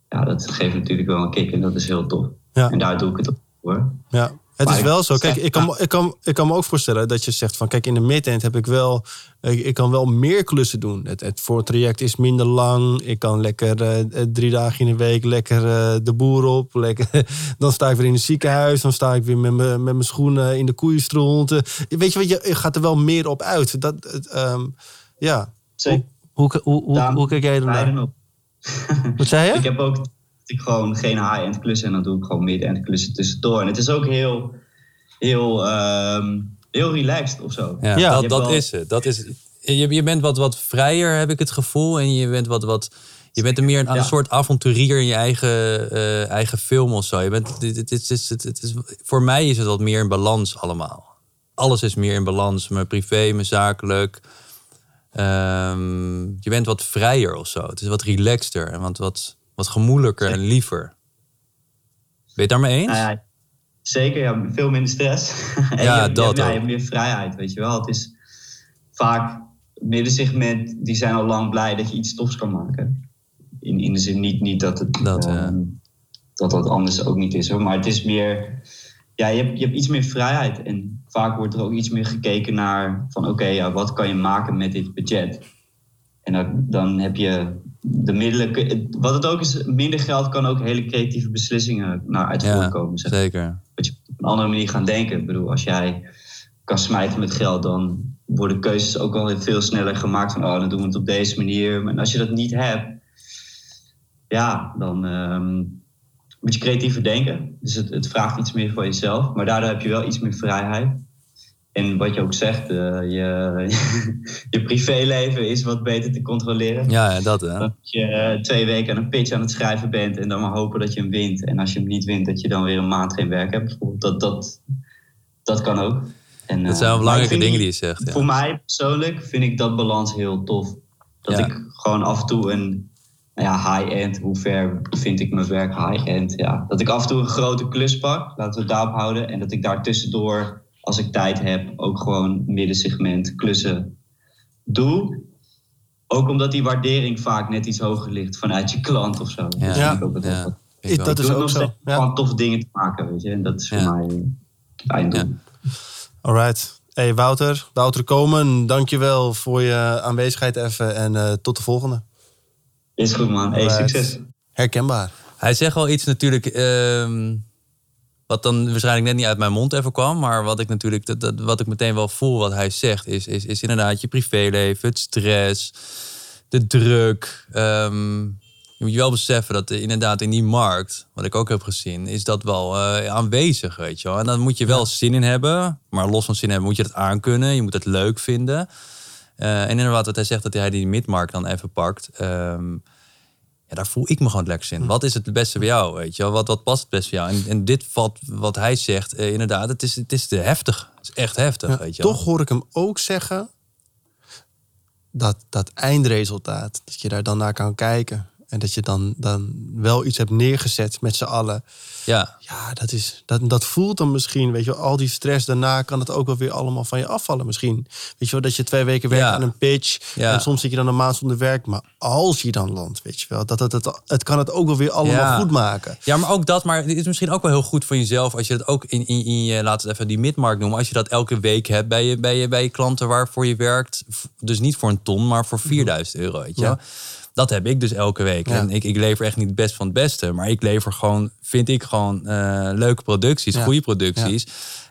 ja, dat geeft natuurlijk wel een kick en dat is heel tof. Ja. En daar doe ik het op voor. ja. Het Maar is wel zo. Kijk, zeg- ik kan, ik, kan, ik kan me ook voorstellen dat je zegt van... Kijk, in de mid-end heb ik wel... Ik, ik kan wel meer klussen doen. Het, het voortraject is minder lang. Ik kan lekker eh, eh, drie dagen in de week lekker eh, de boer op. Lekker, dan sta ik weer in het ziekenhuis. Dan sta ik weer met mijn met mijn schoenen in de koeienstront. Weet je wat, je je gaat er wel meer op uit. Dat, het, ehm, ja. Zeker. Hoe, hoe, hoe, Daarom hoe kijk jij ernaar? Wat zei je? Ik heb ook ik gewoon geen high-end klussen en dan doe ik gewoon mid-end klussen tussendoor. En het is ook heel, heel, ehm, heel relaxed of zo. Ja, Ja. dat, wel- is het. Dat is, je, je bent wat, wat vrijer, heb ik het gevoel. En je bent wat... wat je bent er meer aan Ja. een soort avonturier in je eigen, eh, eigen film of zo. Je bent, dit, dit, dit is, het, het is, voor mij is het wat meer in balans allemaal. Alles is meer in balans. Mijn privé, mijn zakelijk. Ehm, je bent wat vrijer of zo. Het is wat relaxter en wat, wat, wat gemoedelijker en liever. Ben je het daarmee eens? Nou ja, zeker, ja, veel minder stress. en Ja, je, dat je, hebt- ja, je hebt meer vrijheid, weet je wel. Het is vaak middensegment, die zijn al lang blij dat je iets tofs kan maken. In, in de zin niet, niet dat het Dat, ja. ehm, dat dat anders ook niet is hoor. Maar het is meer, ja, je hebt, je hebt iets meer vrijheid. En vaak wordt er ook iets meer gekeken naar van oké, ja, wat kan je maken met dit budget? En dan, dan heb je de middelen. Wat het ook is, minder geld kan ook hele creatieve beslissingen naar uit Ja, voortkomen. zeg zeker. dat je op een andere manier gaan denken. Ik bedoel, als jij kan smijten met geld, dan worden keuzes ook al veel sneller gemaakt van, oh, dan doen we het op deze manier. En als je dat niet hebt, ja, dan ehm, moet je creatiever denken. Dus het, het vraagt iets meer van jezelf, maar daardoor heb je wel iets meer vrijheid. En wat je ook zegt, eh, je, je privéleven is wat beter te controleren. Ja, dat hè. Dat je eh, twee weken aan een pitch aan het schrijven bent en dan maar hopen dat je hem wint. En als je hem niet wint, dat je dan weer een maand geen werk hebt. bijvoorbeeld. Dat, dat, dat kan ook. En, Dat eh, zijn wel belangrijke dingen die- die je zegt. Ja. Voor mij persoonlijk vind ik dat balans heel tof. Dat Ja. ik gewoon af en toe een nou ja, high-end, hoe ver vind ik mijn werk high-end? Ja. Dat ik af en toe een grote klus pak, laten we het daarop houden. En dat ik daar tussendoor, als ik tijd heb, ook gewoon middensegment klussen doe. Ook omdat die waardering vaak net iets hoger ligt vanuit je klant of zo. Ja. Dat Ja. vind ik ook wel Ja. tof. Ik Ik- wel. dat Ik is ook nog zo. steeds Ja. gewoon toffe dingen te maken, weet je. En dat is voor Ja. mij eh, het einddoel. Ja. Alright. Hey Wouter, Wouter Komen, dankjewel voor je aanwezigheid even en eh, tot de volgende. Is goed man. Hey, succes. Herkenbaar. Hij zegt wel iets natuurlijk. ehm, wat dan waarschijnlijk net niet uit mijn mond even kwam. Maar wat ik natuurlijk. Dat, dat, wat ik meteen wel voel wat hij zegt. Is, is, is inderdaad je privéleven, het stress, de druk. Ehm, je moet je wel beseffen dat er inderdaad in die markt. Wat ik ook heb gezien. Is dat wel eh, aanwezig. Weet je wel. En dan moet je wel zin in hebben. Maar los van zin hebben moet je het aankunnen. Je moet het leuk vinden. Eh, en inderdaad, wat hij zegt dat hij die midmarkt dan even pakt. Ehm, ja, daar voel ik me gewoon het lekkerst in. Wat is het beste bij jou? Weet je? Wat, wat past het best bij jou? En, en dit valt, wat hij zegt, eh, inderdaad, het is, het is te heftig. Het is echt heftig, Ja, weet je toch hoor ik hem ook zeggen dat dat eindresultaat, dat je daar dan naar kan kijken. En dat je dan, dan wel iets hebt neergezet met z'n allen. Ja. Ja, dat, is, dat, dat voelt dan misschien, weet je wel, al die stress daarna kan het ook wel weer allemaal van je afvallen misschien. Weet je wel, dat je twee weken werkt Ja. aan een pitch Ja. en soms zit je dan een maand zonder werk. Maar als je dan landt, weet je wel, dat het, het, het kan het ook wel weer allemaal Ja. goed maken. Ja, maar ook dat, maar het is misschien ook wel heel goed voor jezelf als je dat ook in, in, in je, laten we even die midmarkt noemen, als je dat elke week hebt bij je, bij je, bij je klanten waarvoor je werkt. Dus niet voor een ton, maar voor 4000 euro, weet je. Dat heb ik dus elke week. Ja. En ik, ik lever echt niet het best van het beste, maar ik lever gewoon, vind ik gewoon eh, leuke producties, Ja. goede producties.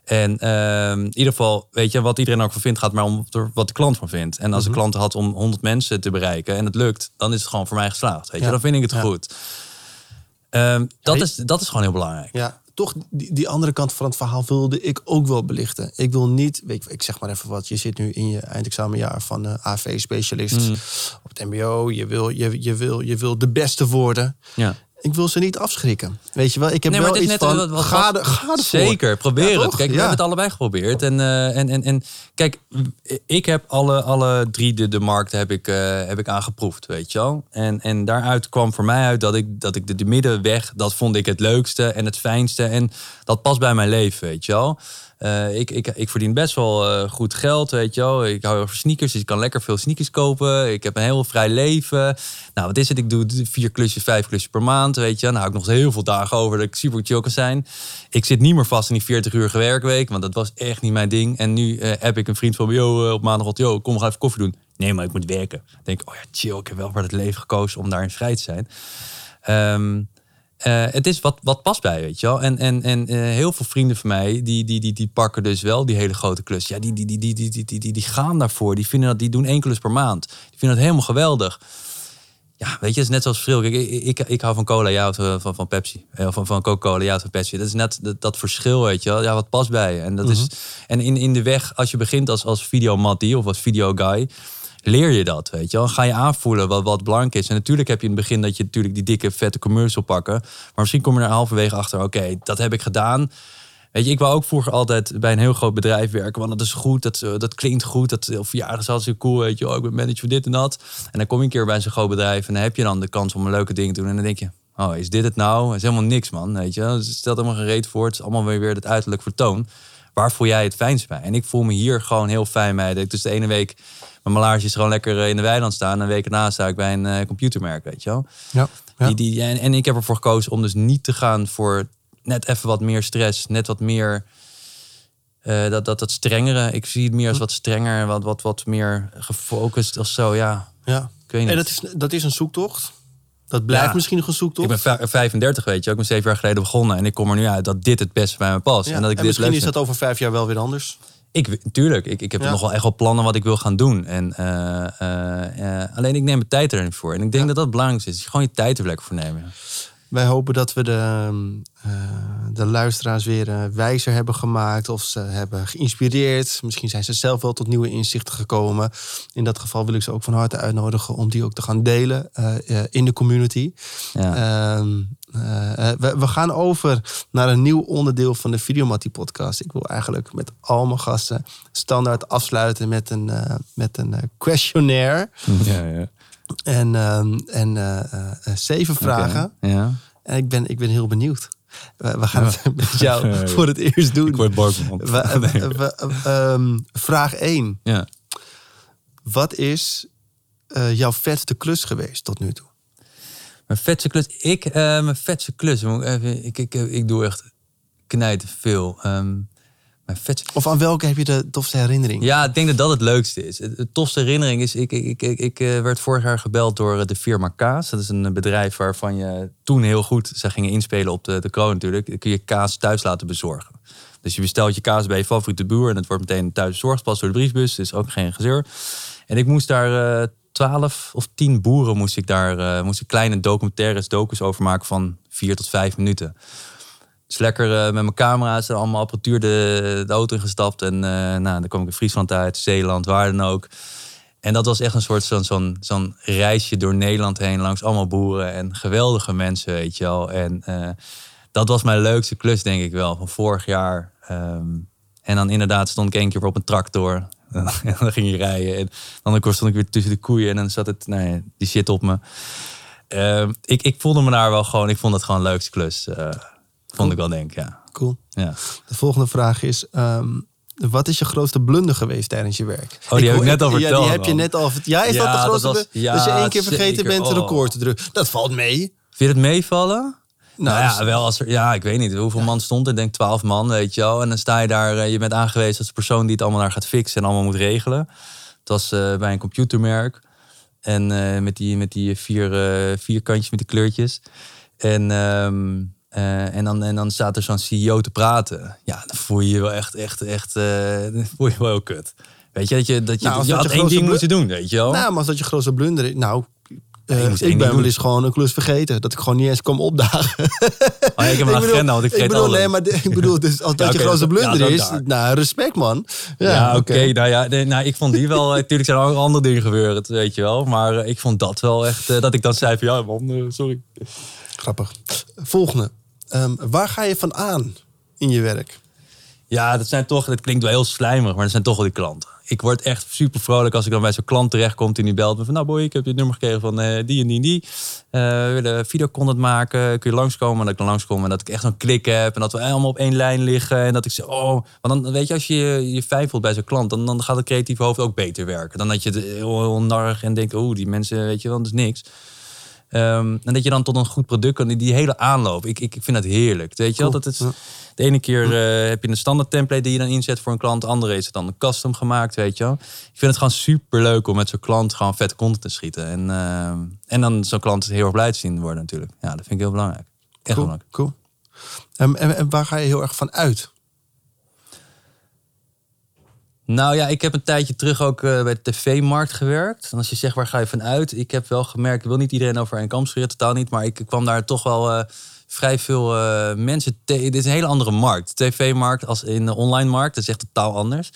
En ehm, in ieder geval, weet je, wat iedereen ook van vindt, gaat maar om wat de klant van vindt. En als Mhm. de klant had om 100 mensen te bereiken en het lukt, dan is het gewoon voor mij geslaagd. Weet je, Ja. dan vind ik het goed. Ehm, dat, is, dat is gewoon heel belangrijk. Ja, toch die, die andere kant van het verhaal wilde ik ook wel belichten. Ik wil niet, weet ik zeg maar even wat, je zit nu in je eindexamenjaar van eh AV-specialist Mm. op het MBO. Je wil, je, je, wil, je wil de beste worden. Ja. Ik wil ze niet afschrikken. Weet je wel, ik heb Nee, wel iets van, wat- wat- ga, er, ga ervoor. Zeker, probeer Ja, het. Kijk, we hebben het allebei geprobeerd. En, eh, en, en, en kijk, ik heb alle, alle drie de, de markten heb ik, eh, heb ik aangeproefd, weet je wel. En, en daaruit kwam voor mij uit dat ik, dat ik de, de middenweg, dat vond ik het leukste en het fijnste. En dat past bij mijn leven, weet je wel. Eh, ik, ik, ik verdien best wel eh, goed geld, weet je wel. Ik hou van sneakers, dus ik kan lekker veel sneakers kopen. Ik heb een heel vrij leven. Nou, wat is het? Ik doe vier klusjes, vijf klusjes per maand, weet je. Dan hou ik nog heel veel dagen over dat ik super chill kan zijn. Ik zit niet meer vast in die 40 uur werkweek, want dat was echt niet mijn ding. En nu eh, heb ik een vriend van me, eh, op maandag, yo, kom, we gaan even koffie doen. Nee, maar ik moet werken. Denk oh ja, chill, ik heb wel voor het leven gekozen om daarin vrij te zijn. Ehm, eh, het is wat, wat past bij, weet je wel. En, en, en eh, heel veel vrienden van mij, die, die, die, die pakken dus wel die hele grote klus. Ja, die, die, die, die, die, die, die, die, gaan daarvoor. Die, vinden dat, die doen één klus per maand. Die vinden dat helemaal geweldig. Ja, weet je, het is net zoals verschil. Kijk, ik, ik, ik hou van cola, jij houdt van, van, van Pepsi. Eh, Van, van Coca-Cola, jij houdt van Pepsi. Dat is net dat, dat verschil, weet je wel. Ja, wat past bij je. En, dat is, en in, in de weg, als je begint als, als videomattie of als videoguy... leer je dat, weet je wel. Ga je aanvoelen wat, wat belangrijk is. En natuurlijk heb je in het begin dat je natuurlijk die dikke, vette commercial pakken. Maar misschien kom je er halverwege achter, oké, dat heb ik gedaan... Weet je, ik wou ook vroeger altijd bij een heel groot bedrijf werken. Want dat is goed, dat, eh, dat klinkt goed. Dat, of verjaardag is hartstikke cool, weet je. Oh, ik ben manager voor dit en dat. En dan kom je een keer bij zo'n groot bedrijf... en dan heb je dan de kans om een leuke ding te doen. En dan denk je, oh, is dit het nou? Is helemaal niks, man, weet je. Het stelt helemaal geen reet voor. Het is allemaal weer weer het uiterlijk vertoon. Waar voel jij het fijnst bij? En ik voel me hier gewoon heel fijn bij. Dat ik dus de ene week mijn laarsjes gewoon lekker eh, in de weiland staan... en een week daarna sta ik bij een eh, computermerk, weet je wel. Ja, ja. Die, die, en, en ik heb ervoor gekozen om dus niet te gaan voor net even wat meer stress, net wat meer eh, dat, dat, dat strengere. Ik zie het meer als wat strenger, wat, wat, wat meer gefocust of zo. Ja, ja. ik weet niet. En dat is, dat is een zoektocht. Dat blijft Ja. misschien nog een zoektocht. ik ben vij- 35, weet je. Ik ben zeven jaar geleden begonnen en ik kom er nu uit dat dit het beste bij me past. Ja, En dat ik en dit misschien is dat over vijf jaar wel weer anders. Ik, tuurlijk, ik, ik heb Ja. nog wel echt wel plannen wat ik wil gaan doen. En, eh, eh, eh, alleen ik neem mijn tijd er niet voor. En ik denk dat dat het belangrijkste is. Gewoon je tijd er lekker voor nemen. Wij hopen dat we de, eh, de luisteraars weer eh, wijzer hebben gemaakt of ze hebben geïnspireerd. Misschien zijn ze zelf wel tot nieuwe inzichten gekomen. In dat geval wil ik ze ook van harte uitnodigen om die ook te gaan delen eh, in de community. Ja. Ehm, eh, eh, we, we gaan over naar een nieuw onderdeel van de Videomattie podcast. Ik wil eigenlijk met al mijn gasten standaard afsluiten met een, eh, met een questionnaire. ja, ja. En, ehm, en eh, eh, zeven vragen. Ja. En ik ben, ik ben heel benieuwd. We, we gaan Ja. het met jou Ja, voor het eerst doen. Ik word boos ehm, vraag 1. Ja. Wat is eh, jouw vetste klus geweest tot nu toe? Mijn vetste klus. Ik, mijn vetste klus. moet ik, even, ik, ik, ik doe echt knijten veel. Ehm, Of aan welke heb je de tofste herinnering? Ja, ik denk dat dat het leukste is. Het tofste herinnering is, ik, ik, ik, ik, eh, werd vorig jaar gebeld door eh, de firma Kaas. Dat is een bedrijf waarvan je toen heel goed, ze gingen inspelen op de, de kroon natuurlijk. Kun je kaas thuis laten bezorgen. Dus je bestelt je kaas bij je favoriete boer en het wordt meteen thuis bezorgd, pas door de briefbus. Dus ook geen gezeur. En ik moest daar eh, twaalf of tien boeren moest ik daar eh, moest ik kleine documentaires, docus over maken van vier tot vijf minuten. Lekker eh, met mijn camera's, en allemaal apparatuur de, de auto ingestapt. En eh, nou, dan kwam ik in Friesland uit, Zeeland, waar dan ook. En dat was echt een soort zo'n zo'n zo'n reisje door Nederland heen, langs allemaal boeren en geweldige mensen, weet je wel. En eh, dat was mijn leukste klus, denk ik wel, van vorig jaar. Ehm, en dan inderdaad stond ik één keer op een tractor. En dan ging je rijden. En dan stond ik weer tussen de koeien en dan zat het, nou ja, die shit op me. Ehm, ik, ik voelde me daar wel gewoon, ik vond het gewoon een leukste klus. eh, vond ik wel, denk ja. Cool. ja. De volgende vraag is... ehm, wat is je grootste blunder geweest tijdens je werk? Oh, die heb ik net al Ja, die verteld, heb je net al verteld. Ja, is Ja, dat de dat grootste was- blunder? ja, dat je één keer vergeten zeker. bent een record te drukken. Dat valt mee. Vind je het meevallen? Nou, Nou, ja, dus- wel als er, ja, ik weet niet hoeveel man stond er. Ik denk twaalf man, weet je wel. En dan sta je daar, eh, je bent aangewezen als de persoon die het allemaal daar gaat fixen en allemaal moet regelen. Het was eh, bij een computermerk. En eh, met, die, met die vier, eh, vier kantjes met die kleurtjes. En, ehm, eh, en, dan, en dan staat er zo'n CEO te praten. Ja, dan voel je je wel echt, echt, echt, dan voel je je wel heel kut. Weet je, dat je, dat je, Nou, je dat had je één ding moeten doen, weet je wel. Nou, maar als dat je grootste blunder is... Nou, je één ik ben wel eens gewoon een klus vergeten. Dat ik gewoon niet eens kwam opdagen. Oh, ik heb een agenda, want ik vergeet bedoel, alles. nee, maar de- ik bedoel, dus als dat Ja, je oké, grootste dat- ja, blunder dat is, nou, respect man. Ja, oké. Nou ja, nee, nou, ik vond die wel. Natuurlijk zijn er ook andere dingen gebeurd, weet je wel. Maar ik vond dat wel echt. dat ik dan zei van ja, man, sorry. Grappig. Volgende. Ehm, waar ga je van aan in je werk? Ja, dat zijn toch. Dat klinkt wel heel slijmerig, maar dat zijn toch wel die klanten. Ik word echt super vrolijk als ik dan bij zo'n klant terechtkom en die belt me van nou boy, ik heb je nummer gekregen van eh, die en die en die. Eh, we willen videocontent maken, kun je langskomen? En dat ik dan langskomen en dat ik echt zo'n klik heb en dat we allemaal op één lijn liggen en dat ik zeg oh, want dan weet je als je je fijn voelt bij zo'n klant, dan, dan gaat het creatieve hoofd ook beter werken. Dan dat je het heel, heel narrig en denkt oh die mensen weet je wel, dat is niks. Ehm, en dat je dan tot een goed product kan. Die, hele aanloop. Ik, ik, ik vind dat heerlijk. Weet je wel? Dat Ja. De ene keer eh, heb je een standaard template die je dan inzet voor een klant. De andere is het dan een custom gemaakt. Weet je wel? Ik vind het gewoon super leuk om met zo'n klant gewoon vet content te schieten. En, ehm, en dan zo'n klant heel erg blij te zien worden natuurlijk. Ja, dat vind ik heel belangrijk. Echt Cool. belangrijk. cool. Ehm, en, en waar ga je heel erg van uit? Nou ja, ik heb een tijdje terug ook eh, bij de tv-markt gewerkt. En als je zegt waar ga je van uit, ik heb wel gemerkt, ik wil niet iedereen over een kam scheren, totaal niet. Maar ik kwam daar toch wel eh, vrij veel eh, mensen tegen. Dit is een hele andere markt. Tv-markt als in de online markt, dat is echt totaal anders.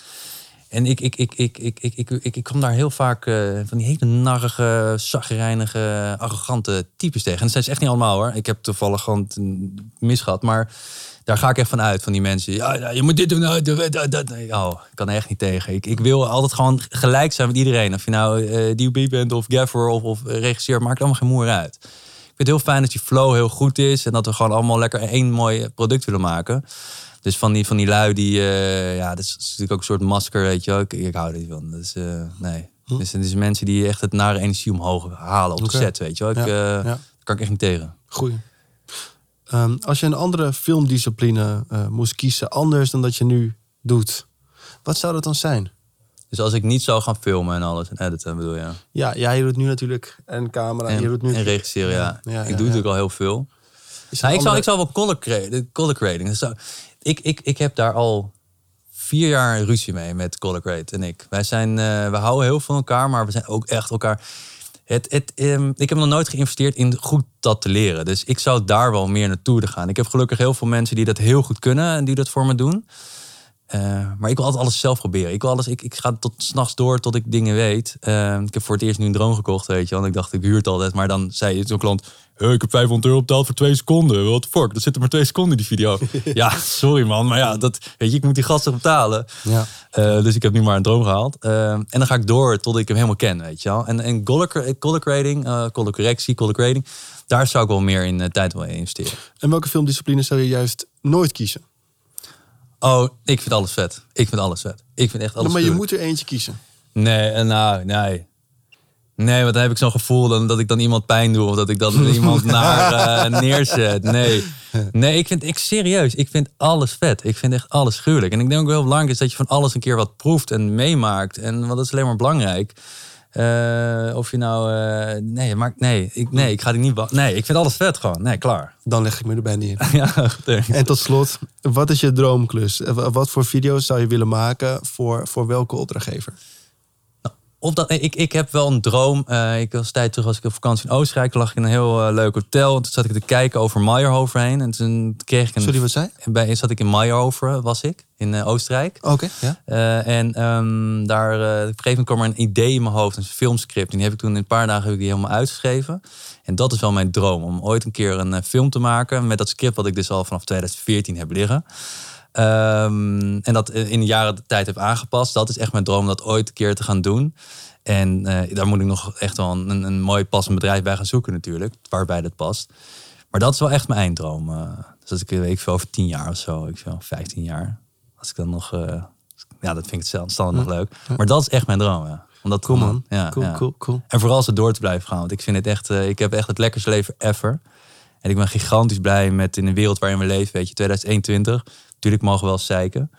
En ik, ik, ik, ik, ik, ik, ik, ik, ik kwam daar heel vaak eh, van die hele narrige, zagrijnige, arrogante types tegen. En dat zijn ze echt niet allemaal hoor. Ik heb toevallig gewoon misgehad. Maar daar ga ik echt van uit, van die mensen. Ja, je moet dit doen. nou, dat, dat. Oh, ik kan echt niet tegen. Ik, ik wil altijd gewoon gelijk zijn met iedereen. Of je nou eh DOB bent of gaffer of, of regisseur, maakt allemaal geen moer uit. Ik vind het heel fijn dat die flow heel goed is. En dat we gewoon allemaal lekker één mooi product willen maken. Dus van die, van die lui die, eh, ja, dat is natuurlijk ook een soort masker, weet je wel. Ik, ik hou er niet van. Dus eh, nee. Dus het is mensen die echt het nare energie omhoog halen op Oké. de set, weet je wel. Ik, Ja, eh, ja. Kan ik echt niet tegen. Goeie. Ehm, als je een andere filmdiscipline moest kiezen, anders dan dat je nu doet, wat zou dat dan zijn? Dus als ik niet zou gaan filmen en alles en editen, bedoel je? Ja, ja je doet nu natuurlijk een camera. En, je doet nu en regisseren, ja. Ja, ik doe natuurlijk al heel veel. Nou, ik, zou, ik zou wel color, cra- color grading. Dus zou- ik, ik, ik heb daar al vier jaar ruzie mee met color grade en ik. Wij zijn, eh, we houden heel veel van elkaar, maar we zijn ook echt elkaar. Het, het, ehm, ik heb nog nooit geïnvesteerd in goed dat te leren. Dus ik zou daar wel meer naartoe willen gaan. Ik heb gelukkig heel veel mensen die dat heel goed kunnen en die dat voor me doen. Eh, maar ik wil altijd alles zelf proberen. Ik, wil alles, ik, ik ga tot s'nachts door tot ik dingen weet. Eh, ik heb voor het eerst nu een drone gekocht, weet je. Want ik dacht, ik huur het altijd. Maar dan zei zo'n klant... "Eh, ik heb 500 euro betaald voor twee seconden. What the fuck? Dat zit er maar twee seconden in die video. ja, sorry man. Maar ja, dat, weet je, ik moet die gasten betalen. Ja. Eh, dus ik heb nu maar een droom gehaald. Eh, en dan ga ik door tot ik hem helemaal ken, weet je wel. En, en color, grading, eh, color correctie, color grading... daar zou ik wel meer in tijd willen investeren. En welke filmdiscipline zou je juist nooit kiezen? Oh, ik vind alles vet. Ik vind alles vet. Ik vind echt alles maar je moet er eentje kiezen. Nee, nou, nee. Nee, want dan heb ik zo'n gevoel dan, dat ik dan iemand pijn doe of dat ik dan iemand naar eh, neerzet. Nee. Nee, ik vind ik serieus. Ik vind alles vet. Ik vind echt alles gruwelijk. En ik denk ook heel belangrijk is dat je van alles een keer wat proeft en meemaakt. En want dat is alleen maar belangrijk. Eh, of je nou. eh, nee, maar nee ik, nee, ik ga die niet. Nee, ik vind alles vet gewoon. Nee, klaar. Dan leg ik me erbij neer. ja. En tot slot, wat is je droomklus? Wa- Wat voor video's zou je willen maken voor, voor welke opdrachtgever? Of dat, ik, ik heb wel een droom. Eh, ik was tijd terug als ik op vakantie in Oostenrijk. Lag ik in een heel eh, leuk hotel. En toen zat ik te kijken over Meijerhofer heen. En toen kreeg ik een... Sorry, wat zei? Bij, zat ik in Meijerhofer, was ik. In eh, Oostenrijk. Oké, ja. En ehm, daar, op een gegeven moment kwam er een idee in mijn hoofd. Een filmscript. En die heb ik toen in een paar dagen heb ik die helemaal uitgeschreven. En dat is wel mijn droom. Om ooit een keer een film te maken. Met dat script wat ik dus al vanaf 2014 heb liggen. Ehm, en dat in de jaren de tijd heb aangepast. Dat is echt mijn droom om dat ooit een keer te gaan doen. En eh, daar moet ik nog echt wel een, een mooi passend bedrijf bij gaan zoeken natuurlijk. Waarbij dat past. Maar dat is wel echt mijn einddroom. Uh, dus als ik weet ik veel over tien jaar of zo, ik veel, 15 jaar. Als ik dan nog, uh, ja, dat vind ik het standaard nog leuk. Maar dat is echt mijn droom. Ja. Omdat, cool man. Ja, cool, ja. cool, cool. En vooral als het door te blijven gaan. Want ik vind het echt, ik heb echt het lekkerste leven ever. En ik ben gigantisch blij met in de wereld waarin we leven. Weet je, 2021. Natuurlijk mogen we wel zeiken.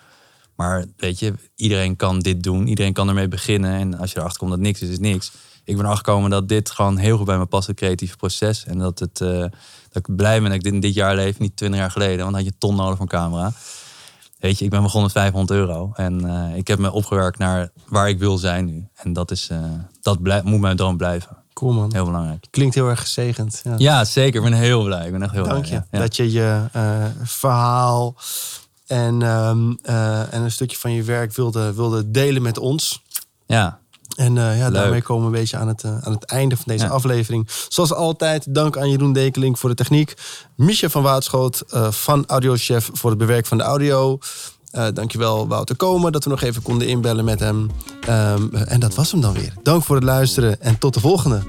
Maar weet je, iedereen kan dit doen. Iedereen kan ermee beginnen. En als je erachter komt dat niks is, is niks. Ik ben erachter gekomen dat dit gewoon heel goed bij me past, het creatieve proces. En dat, het, uh, dat ik blij ben dat ik dit in dit jaar leef, niet 20 jaar geleden. Want dan had je ton nodig een camera. Weet je, ik ben begonnen met 500 euro. En uh, ik heb me opgewerkt naar waar ik wil zijn nu. En dat, is, uh, dat moet mijn droom blijven. Cool man. Heel belangrijk. Klinkt heel erg gezegend. Ja, ja zeker. Ik ben heel blij. Ik ben echt heel Dank blij. je. Ja. Dat je je verhaal en, um, uh, en een stukje van je werk wilde, wilde delen met ons. Ja. En uh, ja, daarmee komen we een beetje aan het, uh, aan het einde van deze ja. aflevering. Zoals altijd, dank aan Jeroen Dekeling voor de techniek. Micha van Waatschoot van Audiochef voor het bewerken van de audio. Dankjewel Wouter Komen dat we nog even konden inbellen met hem. Um, en dat was hem dan weer. Dank voor het luisteren en tot de volgende.